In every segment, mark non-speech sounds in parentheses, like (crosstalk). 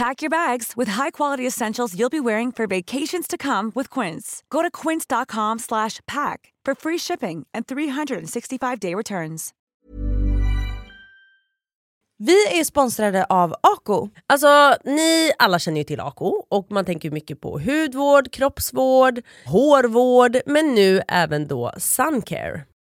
Pack your bags with high-quality essentials you'll be wearing for vacations to come with Quince. Go to quince.com slash pack for free shipping and 365-day returns. Vi är sponsrade av Ako. Alltså ni alla känner ju till Ako och man tänker mycket på hudvård, kroppsvård, hårvård men nu även då suncare.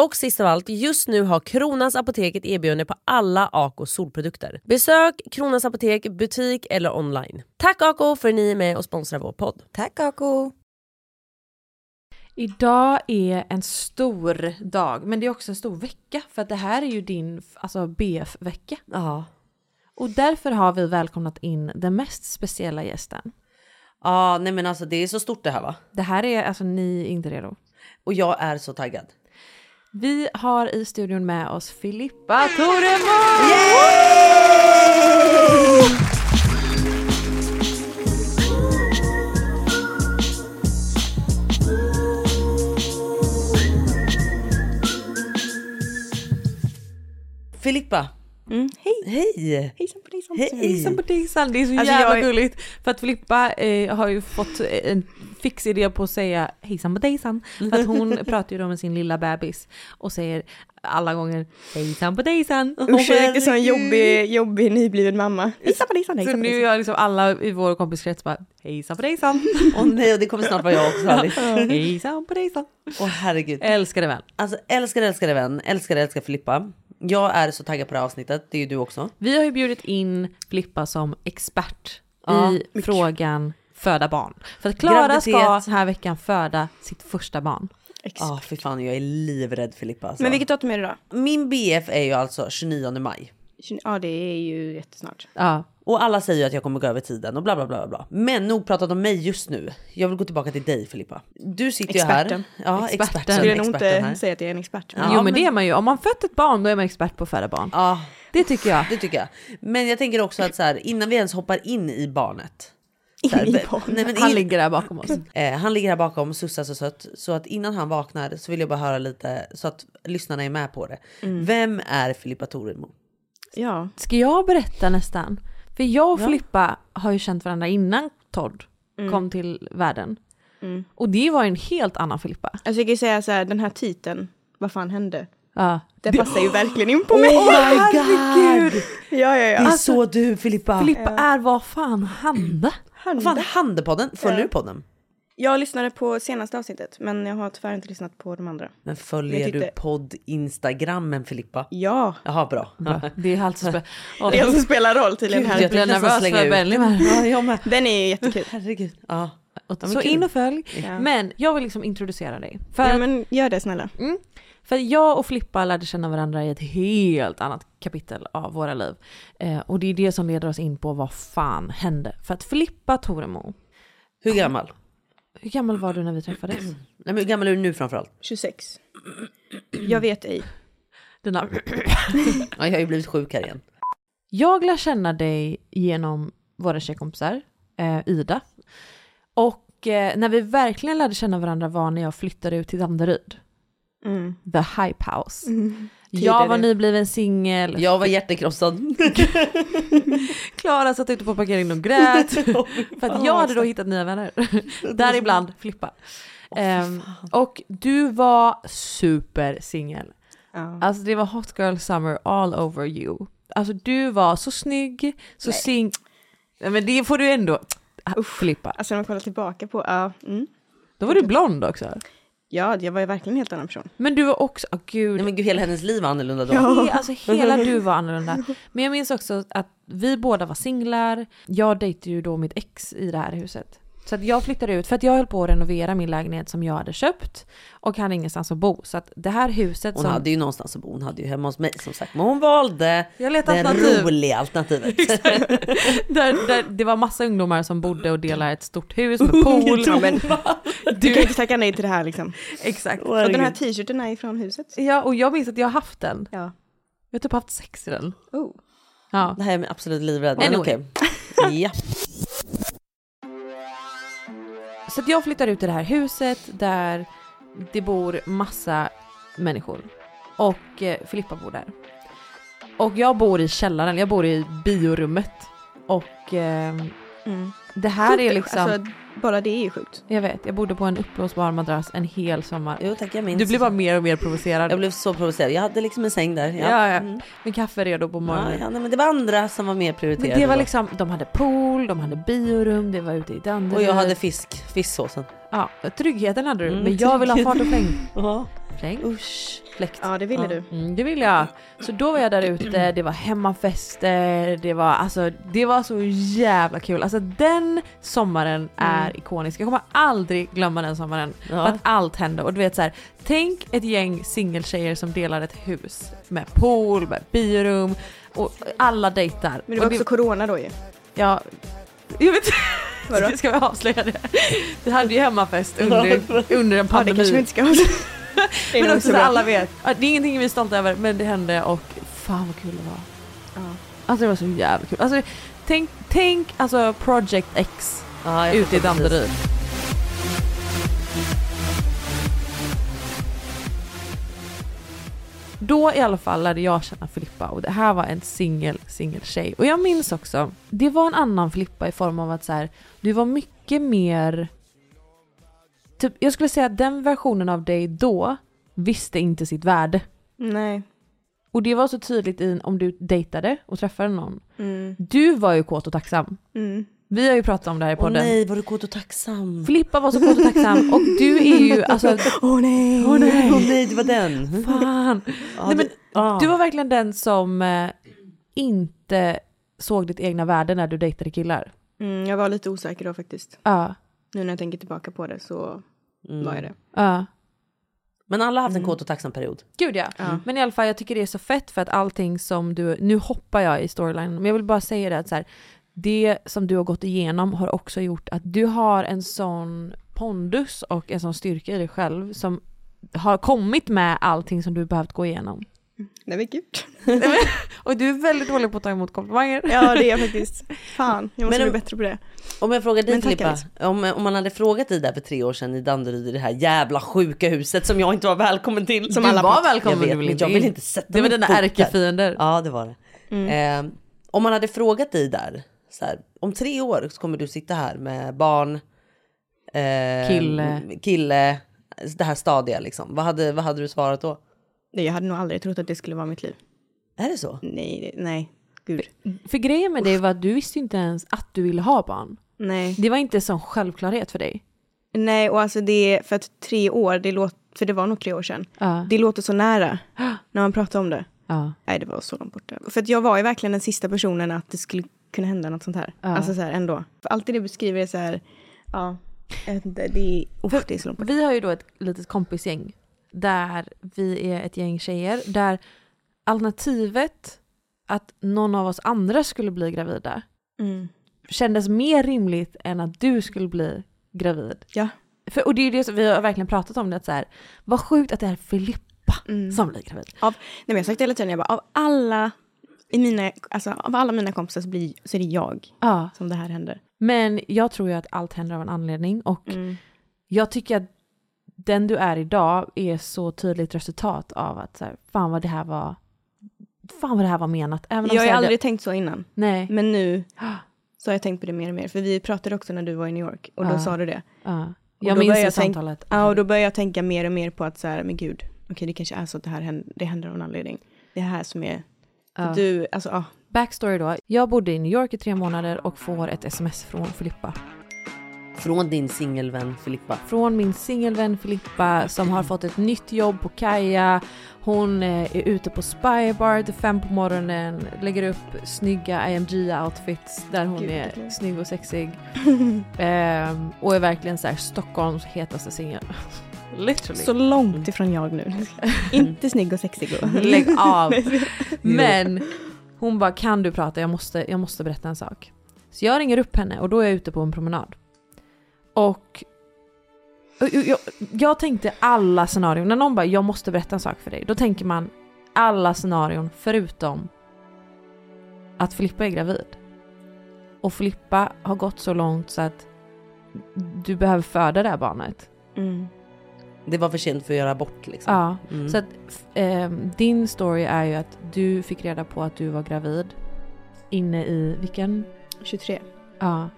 Och sist av allt, just nu har Kronans Apotek ett erbjudande på alla Ako solprodukter. Besök Kronans Apotek, butik eller online. Tack Ako för att ni är med och sponsrar vår podd. Tack Ako! Idag är en stor dag, men det är också en stor vecka för att det här är ju din alltså BF-vecka. Ja. Och därför har vi välkomnat in den mest speciella gästen. Ja, nej men alltså det är så stort det här va? Det här är, alltså ni är inte redo. Och jag är så taggad. Vi har i studion med oss Filippa Toremo! Filippa, Mm, hej! hej! Hejsan på Hej. Hejsan på dig Det är så Alltså, jävla jag gulligt. För att Filippa eh, har ju fått eh, en fix idé på att säga hejsan på dejsan. För att hon (laughs) pratar ju då med sin lilla bebis och säger alla gånger hejsan på dejsan. Usch, jag som en jobbig, jobbig nybliven mamma. Hejsan på dejsan, Så hejsan på nu dejsan. är liksom alla i vår kompiskrets bara hejsan på dejsan. Åh nej, och det kommer snart vara jag också Alice. hejsan på dejsan. Åh herregud. Älskar det väl. Alltså älskar, älskar vän, älskar, älskar Filippa. Jag är så taggad på det här avsnittet, det är ju du också. Vi har ju bjudit in Filippa som expert Ja, i frågan föda barn. För att Klara ska den här veckan föda sitt första barn. Ja, fy fan jag är livrädd Filippa. Alltså. Men vilket datum är det då? Min BF är ju alltså 29 maj. Ja, det är ju jättesnart. Ja. Och alla säger att jag kommer gå över tiden och bla bla bla. bla. Men nog pratat om mig just nu. Jag vill gå tillbaka till dig Filippa. Du sitter Experten. ju här. Ja, Experten. experten. Skulle nog experten inte här. säga att jag är en expert. Men Ja, jo men, men- det är man ju. Om man fött ett barn då är man expert på att föda barn. Ja, Det tycker jag. det tycker jag. Men jag tänker också att så här, innan vi ens hoppar in i barnet. In här, i ve- barnet. nej, men Han in- ligger där bakom oss. (clears throat) Eh, han ligger här bakom, sussar så sött. Så att innan han vaknar så vill jag bara höra lite så att lyssnarna är med på det. Mm. Vem är Filippa Torimo? Ja, Ska jag berätta nästan? För jag och Ja. Filippa har ju känt varandra innan Todd kom till världen. Och det var en helt annan Filippa. alltså jag kan ju säga så här, den här titeln, vad fan hände? Ja. Det passar ju verkligen in på mig. Oh my (laughs) god! Ja, ja, Det ja. är så du Filippa! Filippa är vad fan hände? Vad fan Handepodden? Följer Ja. du podden? Jag lyssnade på senaste avsnittet, men jag har tyvärr inte lyssnat på de andra. Men följer Jag du tyckte- podd Instagrammen Filippa? Ja, Jaha bra. Det är alltså spä- Åh, (laughs) det är som spelar roll tydligen Gud, här. jag blir nervös för med. Ja, jag med. Den är ju jättekul. Herregud. Ja. Så in och följ. Ja. Men jag vill liksom introducera dig. För, Ja, men gör det snälla. för jag och Filippa lärde känna varandra i ett helt annat kapitel av våra liv. Eh, och det är det som leder oss in på vad fan hände. För att Filippa Toremo, Hur gammal? Hur gammal var du när vi träffades? (clears throat) Nej, men hur gammal är du nu framförallt? 26. Jag vet ej. Dina... (clears throat) Ja, jag har ju blivit sjuk här igen. Jag lär känna dig genom våra tjejkompisar, eh, Ida. Och eh, när vi verkligen lärde känna varandra var när jag flyttade ut till Danderyd. Mm. The Hype House. Mm. Jag var Tidigare. nybliven singel. Jag var hjärtekrossad. (laughs) Klara satt ute på parkeringen och grät. (laughs) för att jag hade då hittat nya vänner. (laughs) Däribland Filippa. Ehm, och du var supersingel. Ja. Alltså det var hot girl summer all over you. Alltså du var så snygg, så sing... Nej, Men det får du ändå... Ah, Filippa. Alltså när man kollar tillbaka på, ja. Mm. Då var du blond också. Ja, jag var ju verkligen en helt annan person. Men du var också, oh, gud. Nej men gud, hela hennes liv var annorlunda då. He, alltså hela du var annorlunda. (laughs) Men jag minns också att vi båda var singlar. Jag dejtade ju då mitt ex i det här huset. Så att jag flyttade ut för att jag höll på att renovera min lägenhet som jag hade köpt och hade ingenstans att bo. Så att det här huset Hon som... hade ju någonstans att bo, hon hade ju hemma hos mig som sagt. Men hon valde Jag det alternativ. roliga alternativet. (laughs) där, där det var massa ungdomar som bodde och delade ett stort hus med pool. Ja, men, du kan inte tacka nej till det här liksom. Exakt. Och den här t-shirten är ifrån huset. Ja, och jag minns att jag har haft den. Ja. Jag har typ haft sex i den. Oh. Ja. Det här är jag absolut livrädd. Men Anyway. okej. Ja. Så jag flyttar ut i det här huset där det bor massa människor. Och eh, Filippa bor där. Och jag bor i källaren, jag bor i biorummet. Och eh, Mm. det här är liksom, Alltså, bara det är ju sjukt. jag vet, jag bodde på en uppblåsbar madrass en hel sommar. Jo tack, jag minns. Du blir bara mer och mer provocerad. Jag blev så provocerad. Jag hade liksom en säng där. Ja. Ja, ja. Mm. Med kaffe redo på Ja, morgonen. ja, nej, men det var andra som var mer Men prioriterade. det var då. liksom, de hade pool, de hade biorum, det var ute i Danderyd. Och jag hade fisk, fisksåsen. Ja, tryggheten hade du. Mm, men jag vill ha fart och fläng. (laughs) Ja. Fläng? Usch. Fläkt. Ja, det ville Ja. du. Mm, det vill jag. Så då var jag där (clears throat) ute, det var hemmafester, det var alltså, det var så jävla kul. Alltså den sommaren är ikonisk. Jag kommer aldrig glömma den sommaren. För Ja. att allt hände. Och du vet så här, tänk ett gäng singeltjejer som delar ett hus med pool, med biorum och alla dejtar. Men det Och var också corona då ju. Ja, jag vet (laughs) Vadå? Ska vi avslöja det? Vi hade ju hemmafest under, under en Ja, det pandemi. kanske vi inte ska (laughs) är men nog också så alla vet. Ja, Det är ingenting vi är stolta över men det hände och fan vad kul det var. Ja. Alltså det var så jävla kul. Alltså, tänk, tänk alltså Project X Ja, ute i. Danderyd. Då i alla fall lärde jag känna Filippa och det här var en singel, singel tjej. Och jag minns också, det var en annan Filippa i form av att så här, du var mycket mer... Typ, jag skulle säga att den versionen av dig då visste inte sitt värde. Nej. Och det var så tydligt i om du dejtade och träffade någon. Mm. Du var ju kåt och tacksam. Mm. Vi har ju pratat om det här i Åh podden. nej, var du kåt och tacksam? Filippa var så kåt och tacksam och du är ju (laughs) alltså... Åh nej! Åh nej! Åh nej, det var den. Fan! Ja, Nej, men ja. Du var verkligen den som eh, inte såg ditt egna värde när du dejtade killar. Mm, jag var lite osäker då faktiskt. Ja, Nu när jag tänker tillbaka på det så Mm. var jag det. ja. Men alla har haft en kåt och tacksam period. Gud ja. Men i alla fall jag tycker det är så fett för att allting som du, nu hoppar jag i storylinen, men jag vill bara säga det att så här, det som du har gått igenom har också gjort att du har en sån pondus och en sån styrka i dig själv som har kommit med allting som du behövt gå igenom. Nej men gud. (laughs) Och du är väldigt dålig på att ta emot komplimanger. Ja det är jag faktiskt. Fan, jag måste Men- bli bättre på det. Om jag frågar dig Filippa, om, om man hade frågat dig där för tre år sedan i Danderyd i det här jävla sjuka huset som jag inte var välkommen till. Som du alla var pratar- välkommen, jag vet, du vill men inte jag vill in. inte sätta Det var dina ärkefiender. Ja det var det. Mm. Eh, om man hade frågat dig där, så här, om tre år så kommer du sitta här med barn, eh, Kille. kille, det här stadiga liksom. Vad hade, vad hade du svarat då? Nej, jag hade nog aldrig trott att det skulle vara mitt liv. Är det så? Nej, nej. Gud. För grejen med det var att du visste inte ens att du ville ha barn. Nej. Det var inte en sån självklarhet för dig. Nej, och alltså det för att tre år, det låter, för det var nog tre år sedan. Ja. Det låter så nära (gasps) när man pratar om det. Ja. Nej, det var så långt borta. För att jag var ju verkligen den sista personen att det skulle kunna hända något sånt här. Ja. Alltså så här ändå. För allt det du beskriver är så här, ja, det är, uff, det är så långt borta. Vi har ju då ett litet kompisgäng där vi är ett gäng tjejer där alternativet att någon av oss andra skulle bli gravida Mm. kändes mer rimligt än att du skulle bli gravid. Ja. För, och det är ju det som vi har verkligen pratat om det, att så här, vad sjukt att det är Filippa Mm. som blir gravid. Av, nej men jag har sagt det hela tiden, jag bara, av alla, i mina, alltså, av alla mina kompisar så, blir, så är det jag Ja. som det här händer. Men jag tror ju att allt händer av en anledning och Mm. jag tycker att den du är idag är så tydligt resultat av att så här, fan vad det här var fan vad det här var menat. Även om Jag har aldrig det, tänkt så innan. Nej. Men nu så har jag tänkt på det mer och mer. För vi pratade också när du var i New York och då Ja. sa du det. Ja. Och Jag minns det samtalet. Ja, och då började jag tänka mer och mer på att så här, men gud, okej det kanske är så att det här händer, det händer av en anledning. Det här som är, Ja. du, alltså ja. Backstory då. Jag bodde i New York i tre månader och får ett sms från Filippa. Från din singelvän Filippa. Från min singelvän Filippa som har fått ett nytt jobb på Kaja. Hon eh, är ute på Spybar till fem på morgonen, lägger upp snygga IMG-outfits där hon Gud, är verkligen. snygg och sexig. (laughs) Ehm, och är verkligen så här Stockholms hetaste singel. (laughs) Literally. Så långt ifrån jag nu. (laughs) Inte snygg och sexig. Och. Lägg av. Men hon bara, kan du prata? Jag måste, jag måste berätta en sak. Så jag ringer upp henne och då är jag ute på en promenad. Och jag, jag tänkte alla scenarion, när någon bara jag måste berätta en sak för dig, då tänker man alla scenarion förutom att Filippa är gravid. Och Filippa har gått så långt så att du behöver föda det här barnet. Mm. Det var för sent för att göra abort liksom. Ja, Mm. så att ehm, din story är ju att du fick reda på att du var gravid inne i vilken? 23. Ja,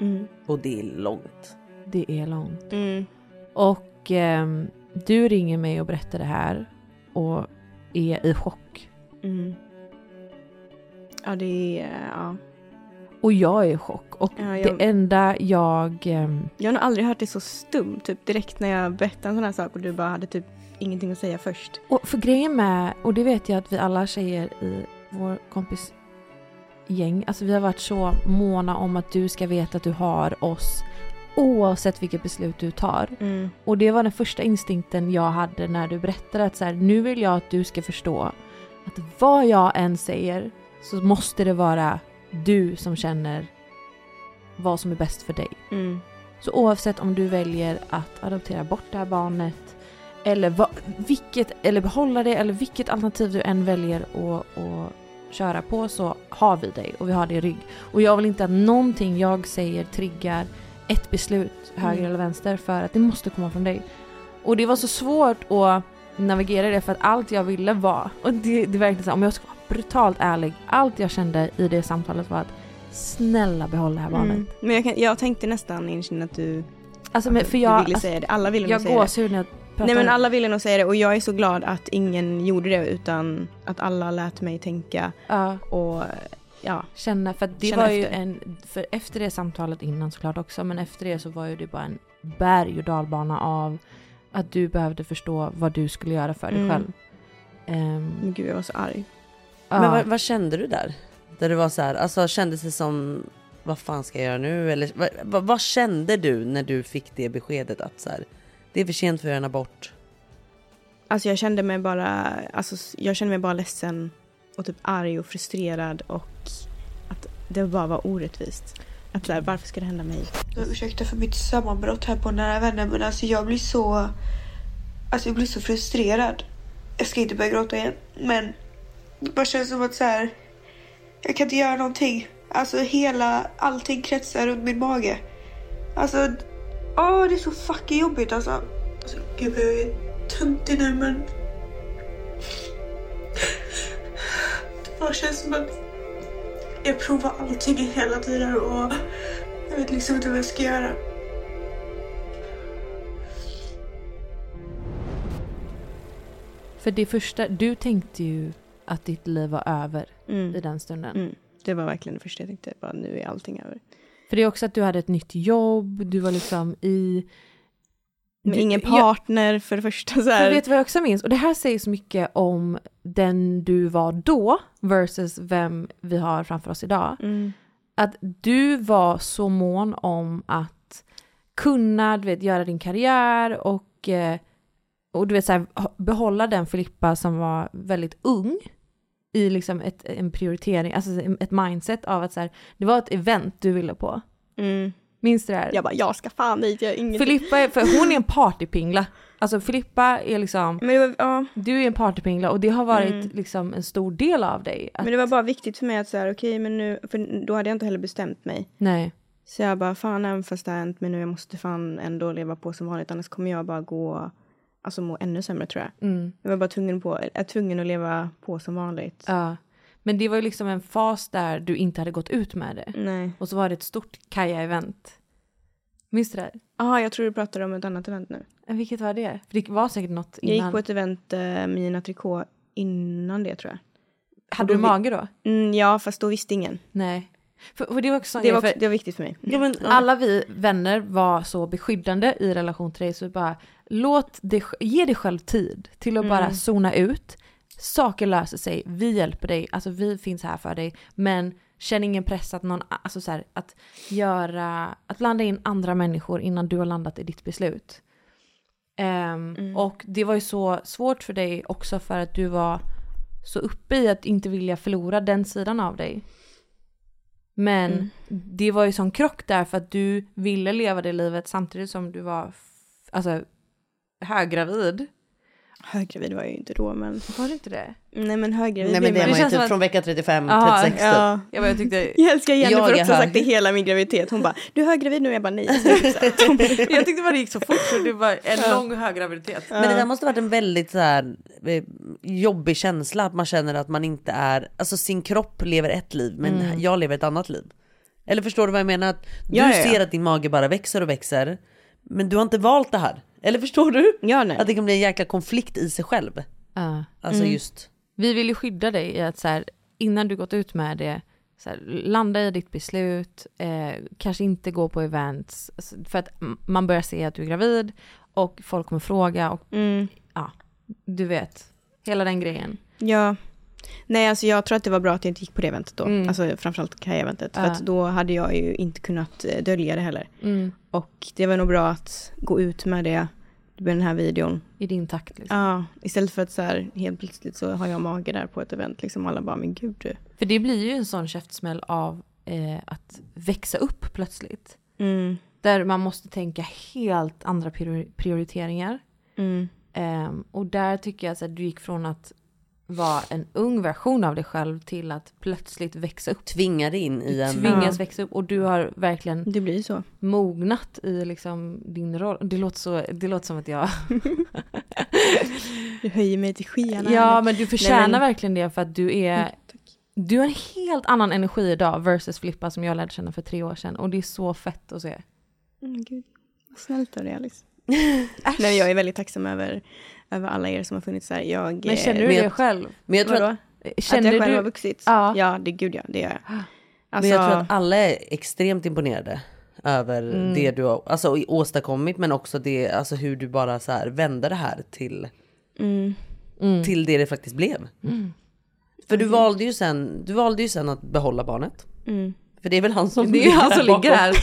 Mm. Och det är långt. det är långt. Mm. Och ehm, du ringer mig och berättar det här och är i chock. Mm. Ja, det är, ja. Och jag är i chock. Och Ja, jag- det enda jag... ehm, Jag har nog aldrig hört det så stum, typ direkt när jag berättade en sån här sak och du bara hade typ ingenting att säga först. Och för grejen med, och det vet jag att vi alla tjejer i vår kompis gäng, alltså vi har varit så måna om att du ska veta att du har oss oavsett vilket beslut du tar. Mm. Och det var den första instinkten jag hade när du berättade att så här, nu vill jag att du ska förstå att vad jag än säger så måste det vara du som känner vad som är bäst för dig. Mm. Så oavsett om du väljer att adoptera bort det här barnet eller, vad, vilket, eller behålla det eller vilket alternativ du än väljer att köra på så har vi dig och vi har det i rygg. Och jag vill inte att någonting jag säger triggar ett beslut höger Mm. eller vänster för att det måste komma från dig. Och det var så svårt att navigera i det för att allt jag ville var, och det, det verkligen så om jag ska vara brutalt ärlig, allt jag kände i det samtalet var att snälla behåll det här barnet. Mm. Men jag, kan, jag tänkte nästan inne att du, Alltså, men, för du jag, ville alltså, säga det. Alla ville jag säga det. gåshud när jag pratar. Nej men alla ville nog säga det och jag är så glad att ingen gjorde det utan att alla lät mig tänka Ja, och ja. känna, för det Känna var ju efter. en, för efter det samtalet innan såklart också, men efter det så var ju det bara en berg och dalbana av att du behövde förstå vad du skulle göra för dig Mm. själv. Men gud jag var så arg. ja. Men vad, vad kände du där? Där du var så här, alltså kändes det som, vad fan ska jag göra nu? Eller vad, vad, vad kände du när du fick det beskedet att så här, det är för sent för en abort? Alltså jag kände mig bara, alltså jag kände mig bara ledsen och typ arg och frustrerad och att det bara var orättvist. Att där, varför ska det hända mig? Ursäkta för mitt sammanbrott här på nära vänner men alltså jag blir så... Alltså jag blir så frustrerad. Jag ska inte börja gråta igen men det bara känns som att så här. Jag kan inte göra någonting. Alltså hela, allting kretsar runt min mage. Alltså, åh det är så fucking jobbigt alltså. alltså gud jag är töntig nu men... Det bara känns som att jag provar allting hela tiden och jag vet liksom inte vad jag ska göra. För det första, du tänkte ju att ditt liv var över i den stunden. Mm. Det var verkligen det första jag tänkte, bara nu är allting över. För det är också att du hade ett nytt jobb, du var liksom i... Du- ingen jag- partner för det första. Så här. vet du vad jag också minns? Och det här säger så mycket om den du var då versus vem vi har framför oss idag. Mm. Att du var så mån om att kunna du vet, göra din karriär och, eh, och du vet, så här, behålla den Filippa som var väldigt ung i liksom ett, en prioritering, alltså ett mindset av att så här, det var ett event du ville på. Mm. Minns du det här? Jag bara, jag ska fan dit, jag ingenting. Filippa är, för hon är en partypingla. Alltså Filippa är liksom, var, ja, du är en partypingla och det har varit Mm. liksom en stor del av dig. Att, men det var bara viktigt för mig att här, okej, men nu, för då hade jag inte heller bestämt mig. Nej. Så jag bara, fan även fast det har hänt mig nu, jag måste fan ändå leva på som vanligt, annars kommer jag bara gå, alltså må ännu sämre tror jag. Mm. Jag var bara tvungen, på, är tvungen att leva på som vanligt. Ja. Men det var ju liksom en fas där du inte hade gått ut med det. Nej. Och så var det ett stort Kaja-event. Minns du det? Jaha, jag tror du pratar om ett annat event nu. Vilket var det? För det var säkert något Jag innan. gick på ett event eh, med Nina Tricot innan det tror jag. Hade du vi- mage då? Mm, ja, fast då visste ingen. Nej. För, för det var också Det var, för det var viktigt för mig. Ja, men, alla vi vänner var så beskyddande i relation till dig så bara låt dig, ge dig själv tid till att bara zona ut. Saker löser sig, vi hjälper dig, alltså vi finns här för dig. Men känn ingen press att någon, alltså så här, att göra, att blanda in andra människor innan du har landat i ditt beslut. Ehm, Och det var ju så svårt för dig också för att du var så uppe i att inte vilja förlora den sidan av dig. Men det var ju sån krock där för att du ville leva det livet samtidigt som du var alltså, höggravid. Höggravid var jag ju inte då, men... Var det inte det? Nej, men höggravid Nej men det är man ju typ att- från vecka 35, Ja, 36 typ. Ja. Jag, bara, jag tyckte, (laughs) Jag älskar Jenny Jag också har sagt det hela min graviditet. Hon bara, du är höggravid nu? Jag bara, nej. jag ska inte." jag tyckte bara det gick så fort så det var en lång höggraviditet. Men det där måste varit en väldigt så här, eh, jobbig känsla att man känner att man inte är, alltså sin kropp lever ett liv men jag lever ett annat liv. Eller förstår du vad jag menar? Att du Ja, ja, ja. ser att din mage bara växer och växer men du har inte valt det här. Eller förstår du? Ja, nej. Att det kan bli en jäkla konflikt i sig själv. Ja. Alltså just, Vi vill ju skydda dig i att så här, innan du gått ut med det, så här, landa i ditt beslut, eh, kanske inte gå på events, för att man börjar se att du är gravid och folk kommer fråga och Mm. ja, du vet, hela den grejen. Ja. Nej, alltså jag tror att det var bra att jag inte gick på det eventet då. Mm. Alltså framförallt Kaj-eventet. För Ja. att då hade jag ju inte kunnat eh, dölja det heller. Och det var nog bra att gå ut med det, med den här videon. I din takt liksom. Ja, istället för att så här helt plötsligt så har jag mage där på ett event liksom. Alla bara, men gud du. För det blir ju en sån käftsmäll av eh, att växa upp plötsligt. Mm. Där man måste tänka helt andra priori- prioriteringar. Mm. Ehm, och där tycker jag att du gick från att vara en ung version av dig själv till att plötsligt växa upp. tvingar in i en... Tvingas Ja. växa upp och du har verkligen Det blir så. mognat i liksom din roll. Det låter, så, det låter som att jag... Du höjer mig till skyarna. ja men du förtjänar Nej, men- verkligen det för att du är... Mm. Du har en helt annan energi idag versus Filippa som jag lärde känna för tre år sedan. Och det är så fett att se. Mm, gud. Vad snällt av dig Alice. (laughs) Nej, jag är väldigt tacksam över, över alla er som har funnits här. Jag, Men känner eh, du men det jag- själv? Men jag tror vadå? att Känner att jag själv du... har vuxit? Ja. ja, det gud ja, det gör jag. Alltså, (gasps) Men jag tror att alla är extremt imponerade över Mm. det du har alltså, åstadkommit men också det, alltså, hur du bara så här vände det här till, mm, till det det faktiskt blev. För du valde, ju sen, du valde ju sen att behålla barnet. Mm, För det är väl han som (laughs) Det är han som ligger här.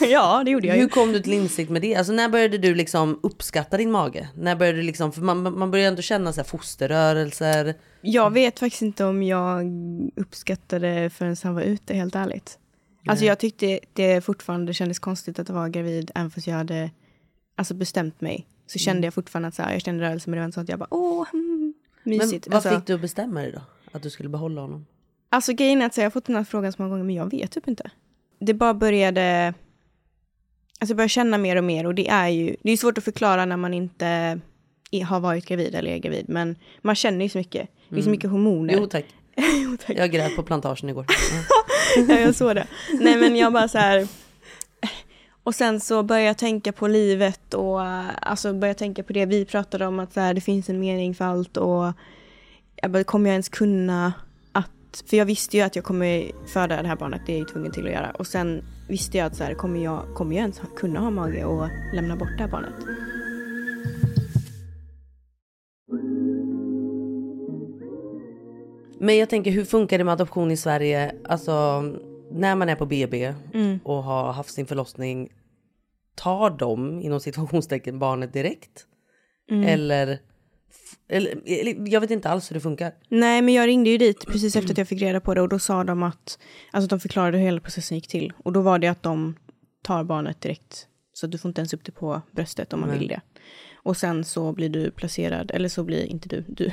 (laughs) ja, det gjorde jag Hur ju. kom du till insikt med det? Alltså när började du liksom uppskatta din mage? När började du liksom, för man, man börjar ändå känna så här fosterrörelser. Jag vet faktiskt inte om jag uppskattade förrän han var ute, helt ärligt. Alltså jag tyckte det fortfarande kändes konstigt att vara gravid, även fast jag hade alltså, bestämt mig. Så kände jag fortfarande att så här, jag kände rörelse, men det var inte så att jag bara, åh, mm, Men mysigt. vad alltså, fick du att bestämma dig då? Att du skulle behålla honom? Alltså grejen är att jag har fått den här frågan så många gånger, men jag vet typ inte. Det bara började, alltså jag började känna mer och mer och det är ju, det är svårt att förklara när man inte är, har varit gravid eller är gravid, men man känner ju så mycket. Det är så mycket hormoner. Jo tack. (laughs) Jo, tack. Jag grät på plantagen igår. (laughs) ja, jag såg det. Nej men jag bara så här. Och sen så började jag tänka på livet och alltså började tänka på det vi pratade om att så här, det finns en mening för allt och jag bara, kommer jag ens kunna att, för jag visste ju att jag kommer föda det här barnet, det är jag tvungen till att göra. Och sen visste jag att så här, kommer jag, kommer jag ens kunna ha mage och lämna bort det här barnet? Men jag tänker hur funkar det med adoption i Sverige? Alltså när man är på BB Mm. och har haft sin förlossning. Tar de inom situationstecken barnet direkt? Mm. Eller, eller, eller jag vet inte alls hur det funkar. Nej, men jag ringde ju dit precis efter att jag fick reda på det och då sa de att, alltså de förklarade hur hela processen gick till. Och då var det att de tar barnet direkt. Så du får inte ens upp det på bröstet om man Nej. vill det. Och sen så blir du placerad, eller så blir inte du, du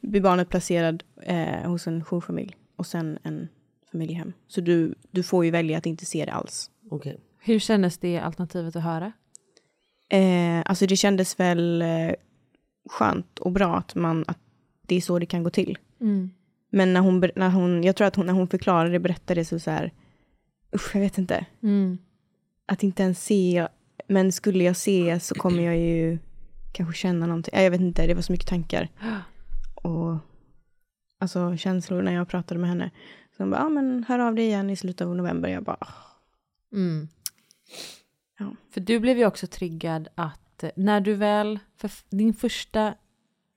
(laughs) blir barnet placerad eh, hos en jourfamilj och sen en familjehem. Så du, du får ju välja att inte se det alls. Okej. Hur kändes det alternativet att höra? Eh, alltså det kändes väl eh, skönt och bra att, man, att det är så det kan gå till. Men när hon, när hon, jag tror att hon, när hon förklarade, berättade så, så här, usch jag vet inte. Mm. Att inte ens se, men skulle jag se så kommer jag ju kanske känna någonting. Ja, Jag vet inte, det var så mycket tankar. (gasps) Och alltså känslor när jag pratade med henne. Så hon bara, ja men hör av dig igen i slutet av november. Jag bara, "Ah." Mm. Ja. För du blev ju också triggad att eh, när du väl, för din första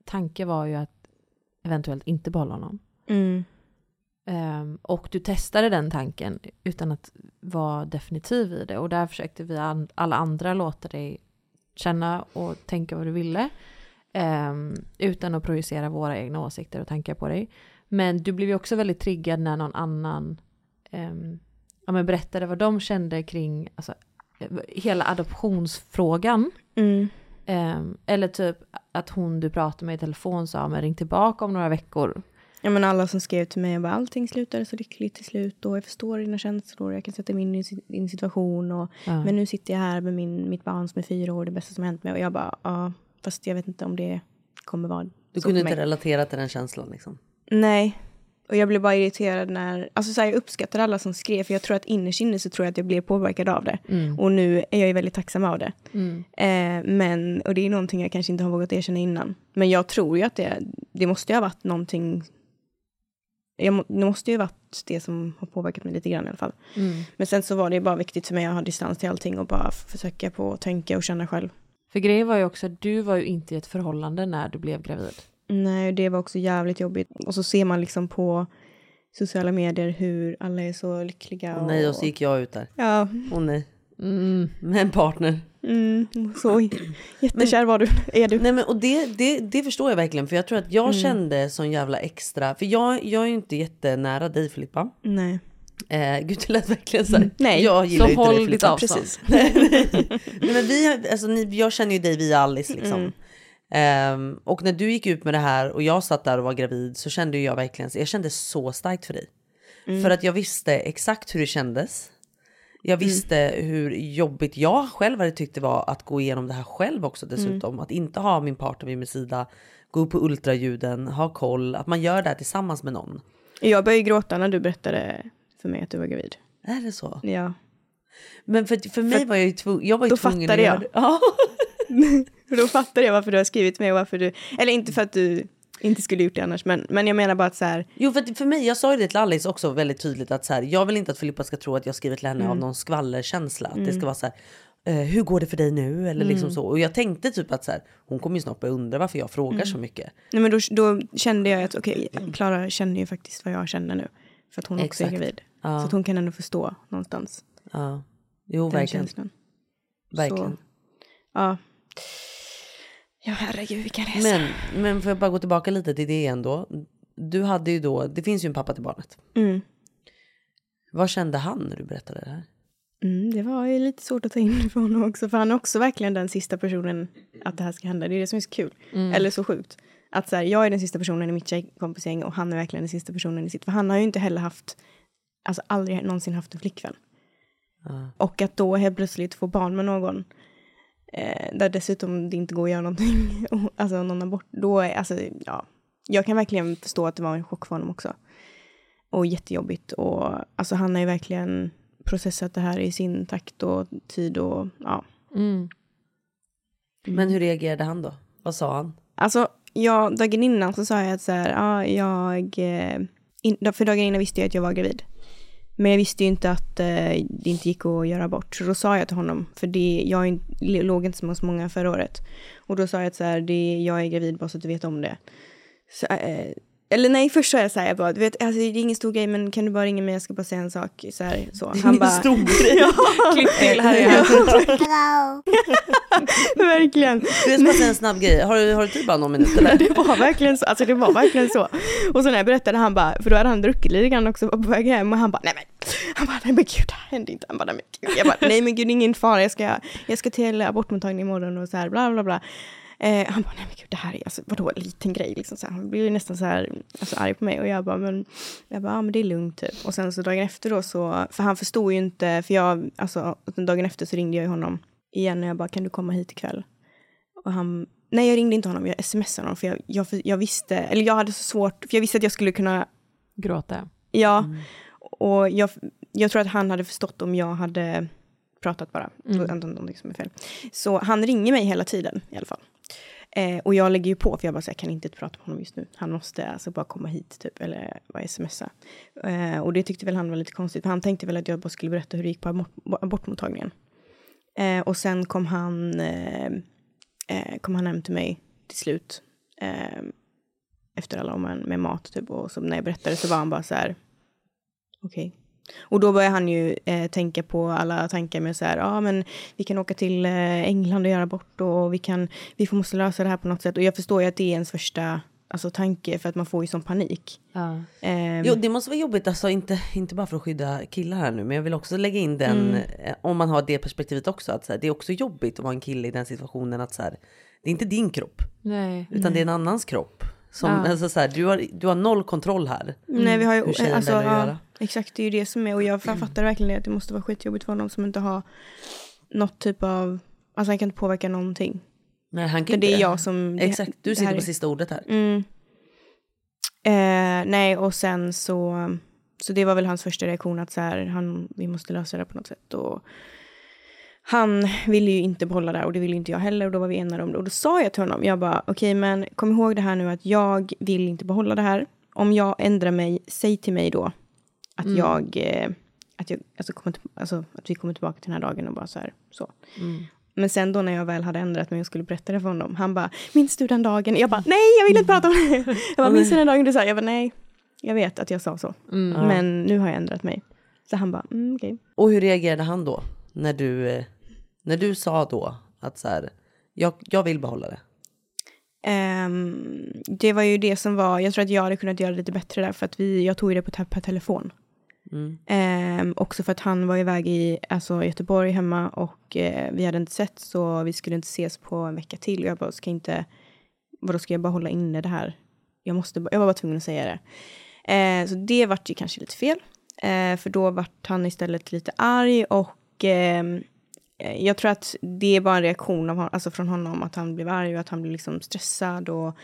tanke var ju att eventuellt inte behålla honom. mm, Ehm, och du testade den tanken utan att vara definitiv i det. Och där försökte vi an- alla andra låta dig känna och tänka vad du ville. Ehm, utan att projicera våra egna åsikter och tankar på dig. Men du blev ju också väldigt triggad när någon annan ehm, ja, men berättade vad de kände kring alltså, eh, hela adoptionsfrågan. Mm, Ehm, eller typ att hon du pratade med i telefon sa men ring tillbaka om några veckor. Ja men alla som skrev till mig, jag bara, allting slutade så lyckligt till slut och jag förstår dina känslor, jag kan sätta mig in i din situation och Ja. men nu sitter jag här med min, mitt barn som är fyra år, det bästa som har hänt mig och jag bara, ja fast jag vet inte om det kommer vara Du kunde inte relatera till den känslan liksom. Nej. Och jag blev bara irriterad när, alltså så här, jag uppskattar alla som skrev, för jag tror att innerst inne så tror jag att jag blev påverkad av det. Och nu är jag ju väldigt tacksam av det. Eh, men, och det är någonting jag kanske inte har vågat erkänna innan. Men jag tror ju att det, det måste ju ha varit någonting, jag, det måste ju ha varit det som har påverkat mig lite grann i alla fall. Men sen så var det bara viktigt för mig att ha distans till allting och bara försöka på att tänka och känna själv. För grejen var ju också att du var ju inte i ett förhållande när du blev gravid. Nej, det var också jävligt jobbigt. Och så ser man liksom på sociala medier hur alla är så lyckliga. Och nej och så gick jag ut där. Ja, Åh nej. Med en partner. mm, så jättekär var du, är du. Nej men och det, det, det förstår jag verkligen för jag tror att jag Mm. kände sån jävla extra, för jag, jag är ju inte jättenära dig Filippa. Nej. Eh, gud det lät verkligen så här. Nej, jag gillar så inte håll dig ditt avstånd. Precis. (laughs) Nej men vi, alltså, ni, jag känner ju dig via Alice liksom. Mm. Ehm, och när du gick ut med det här och jag satt där och var gravid så kände jag verkligen, jag kände så starkt för dig. Mm. För att jag visste exakt hur det kändes. Jag Mm. visste hur jobbigt jag själv hade tyckt det var att gå igenom det här själv också dessutom. Att inte ha min partner vid min sida, gå upp på ultraljuden, ha koll, att man gör det här tillsammans med någon. Jag började gråta när du berättade för mig att du var gravid. Är det så? Ja. Men för, för mig var jag ju tvungen, jag var ju då tvungen fattade att jag. göra det. Ja. (laughs) För då fattade jag varför du har skrivit mig och varför du, eller inte för att du inte skulle gjort det annars, men, men jag menar bara att så här, Jo för, för mig, jag sa ju det till Alice också väldigt tydligt att så här, jag vill inte att Filippa ska tro att jag skrivit till henne av någon skvallerkänsla. Att det ska vara så här, eh, hur går det för dig nu? Eller liksom så. Och jag tänkte typ att så här, hon kommer ju snart börja undra varför jag frågar så mycket. nej men då, då kände jag att okej, Klara känner ju faktiskt vad jag känner nu. För att hon också är Exakt. gravid. Ja. Så att hon kan ändå förstå någonstans. Ja. Jo, den verkligen. känslan. verkligen. Så, ja. Ja, herregud vilken resa. Men, men får jag bara gå tillbaka lite till det ändå. Du hade ju då, det finns ju en pappa till barnet. Mm. Vad kände han när du berättade det här? Mm, det var ju lite svårt att ta in (laughs) för honom också, för han är också verkligen den sista personen att det här ska hända. Det är det som är så kul, eller så sjukt. Att så här, jag är den sista personen i mitt tjejkompisgäng och han är verkligen den sista personen i sitt. För han har ju inte heller haft, alltså aldrig någonsin haft en flickvän. Och att då helt plötsligt få barn med någon, eh, där dessutom det inte går att göra någonting, (laughs) alltså någon abort, då är, alltså ja. Jag kan verkligen förstå att det var en chock för honom också. Och jättejobbigt och alltså han har ju verkligen processat det här i sin takt och tid och ja. Men hur reagerade han då? Vad sa han? Alltså, jag, dagen innan så sa jag att så här, ja, jag... eh, In, för dagen innan visste jag att jag var gravid. Men jag visste ju inte att eh, det inte gick att göra abort. Så då sa jag till honom, för det, jag in- låg inte som så många förra året. Och då sa jag att så här, det, jag är gravid bara så att du vet om det. Så, eh, eller nej, först sa jag så här, jag bara, du vet, alltså, det är ingen stor grej men kan du bara ringa mig, jag ska bara säga en sak. Så här, så. Han bara, stor grej. Klipp till, här är jag. (laughs) verkligen. Du, ska bara säga en snabb grej. Har du, har du tid bara någon minut (laughs) eller? Det var verkligen så. Alltså det var verkligen så. Och så när jag berättade han bara, för då hade han druckit lite grann också på väg hem och han bara, nej men, han bara, nej men gud det här hände inte. Han bara, nej men gud. Jag bara, nej men gud det är ingen fara, jag ska, jag ska till abortmottagning imorgon och så här bla bla bla. Eh, han bara, nej men gud det här är alltså, vadå en liten grej liksom. Så här, han blev ju nästan så här, alltså arg på mig och jag bara, men, jag bara, ja men det är lugnt typ. Och sen så dagen efter då så, för han förstod ju inte, för jag, alltså dagen efter så ringde jag ju honom igen och jag bara, kan du komma hit ikväll? Och han, nej jag ringde inte honom, jag smsade honom för jag, jag, jag visste, eller jag hade så svårt, för jag visste att jag skulle kunna, Gråta. ja, och jag, jag tror att han hade förstått om jag hade pratat bara, mm. någonting som är fel. Så han ringer mig hela tiden i alla fall. Eh, och jag lägger ju på, för jag bara så jag kan inte prata med honom just nu. Han måste alltså bara komma hit typ, eller bara smsa. Eh, och det tyckte väl han var lite konstigt, för han tänkte väl att jag bara skulle berätta hur det gick på abort, abortmottagningen. Eh, och sen kom han, eh, eh, kom han hem till mig till slut. Eh, efter alla om med mat typ. Och så när jag berättade så var han bara så här. Okej. Och då började han ju eh, tänka på alla tankar med så här, ja ah, men vi kan åka till eh, England och göra bort och vi kan, vi får måste lösa det här på något sätt. Och jag förstår ju att det är ens första alltså, tanke för att man får ju sån panik. Ja. Ehm, Jo, det måste vara jobbigt, alltså inte, inte bara för att skydda killar här nu, men jag vill också lägga in den, eh, om man har det perspektivet också, att så här, det är också jobbigt att vara en kille i den situationen att så här, det är inte din kropp, Nej. utan det är en annans kropp. Som, Ja. alltså, så här, du, har, du har noll kontroll här. Nej, vi har ju, alltså, ja, göra. Exakt, det är ju det som är, och jag fattar verkligen det, att det måste vara skitjobbigt för honom som inte har något typ av, alltså han kan inte påverka någonting. Nej, han kan För det inte är jag som... det- Exakt, du det sitter på är- sista ordet här. Mm. Eh, nej, och sen så, så det var väl hans första reaktion att så här, han, vi måste lösa det på något sätt. Och han ville ju inte behålla det och det ville inte jag heller och då var vi enade om det. Och då sa jag till honom, jag bara okej men kom ihåg det här nu att jag vill inte behålla det här. Om jag ändrar mig, säg till mig då att jag, eh, att, jag alltså, kommer alltså, att vi kommer tillbaka till den här dagen och bara så här, så. Men sen då när jag väl hade ändrat mig och skulle berätta det för honom, han bara, minns du den dagen? Jag bara, nej jag vill inte prata om det. Jag bara, minns du den dagen du sa? Jag bara, nej, jag vet att jag sa så. Men nu har jag ändrat mig. Så han bara, mm, okej. Och hur reagerade han då? När du, eh, när du sa då att så här, jag, jag vill behålla det. Ehm, det var ju det som var, jag tror att jag hade kunnat göra det lite bättre där för att vi, jag tog det på, te- per Mm. Eh, också för att han var iväg i alltså, Göteborg hemma och eh, vi hade inte sett så vi skulle inte ses på en vecka till. Jag bara, ska inte, vadå ska jag bara hålla inne det här? Jag, måste, jag var bara tvungen att säga det. Eh, så det vart ju kanske lite fel. Eh, för då vart han istället lite arg och ehm, eh, jag tror att det är bara en reaktion av, alltså från honom att han blev arg och att han blev liksom stressad. Och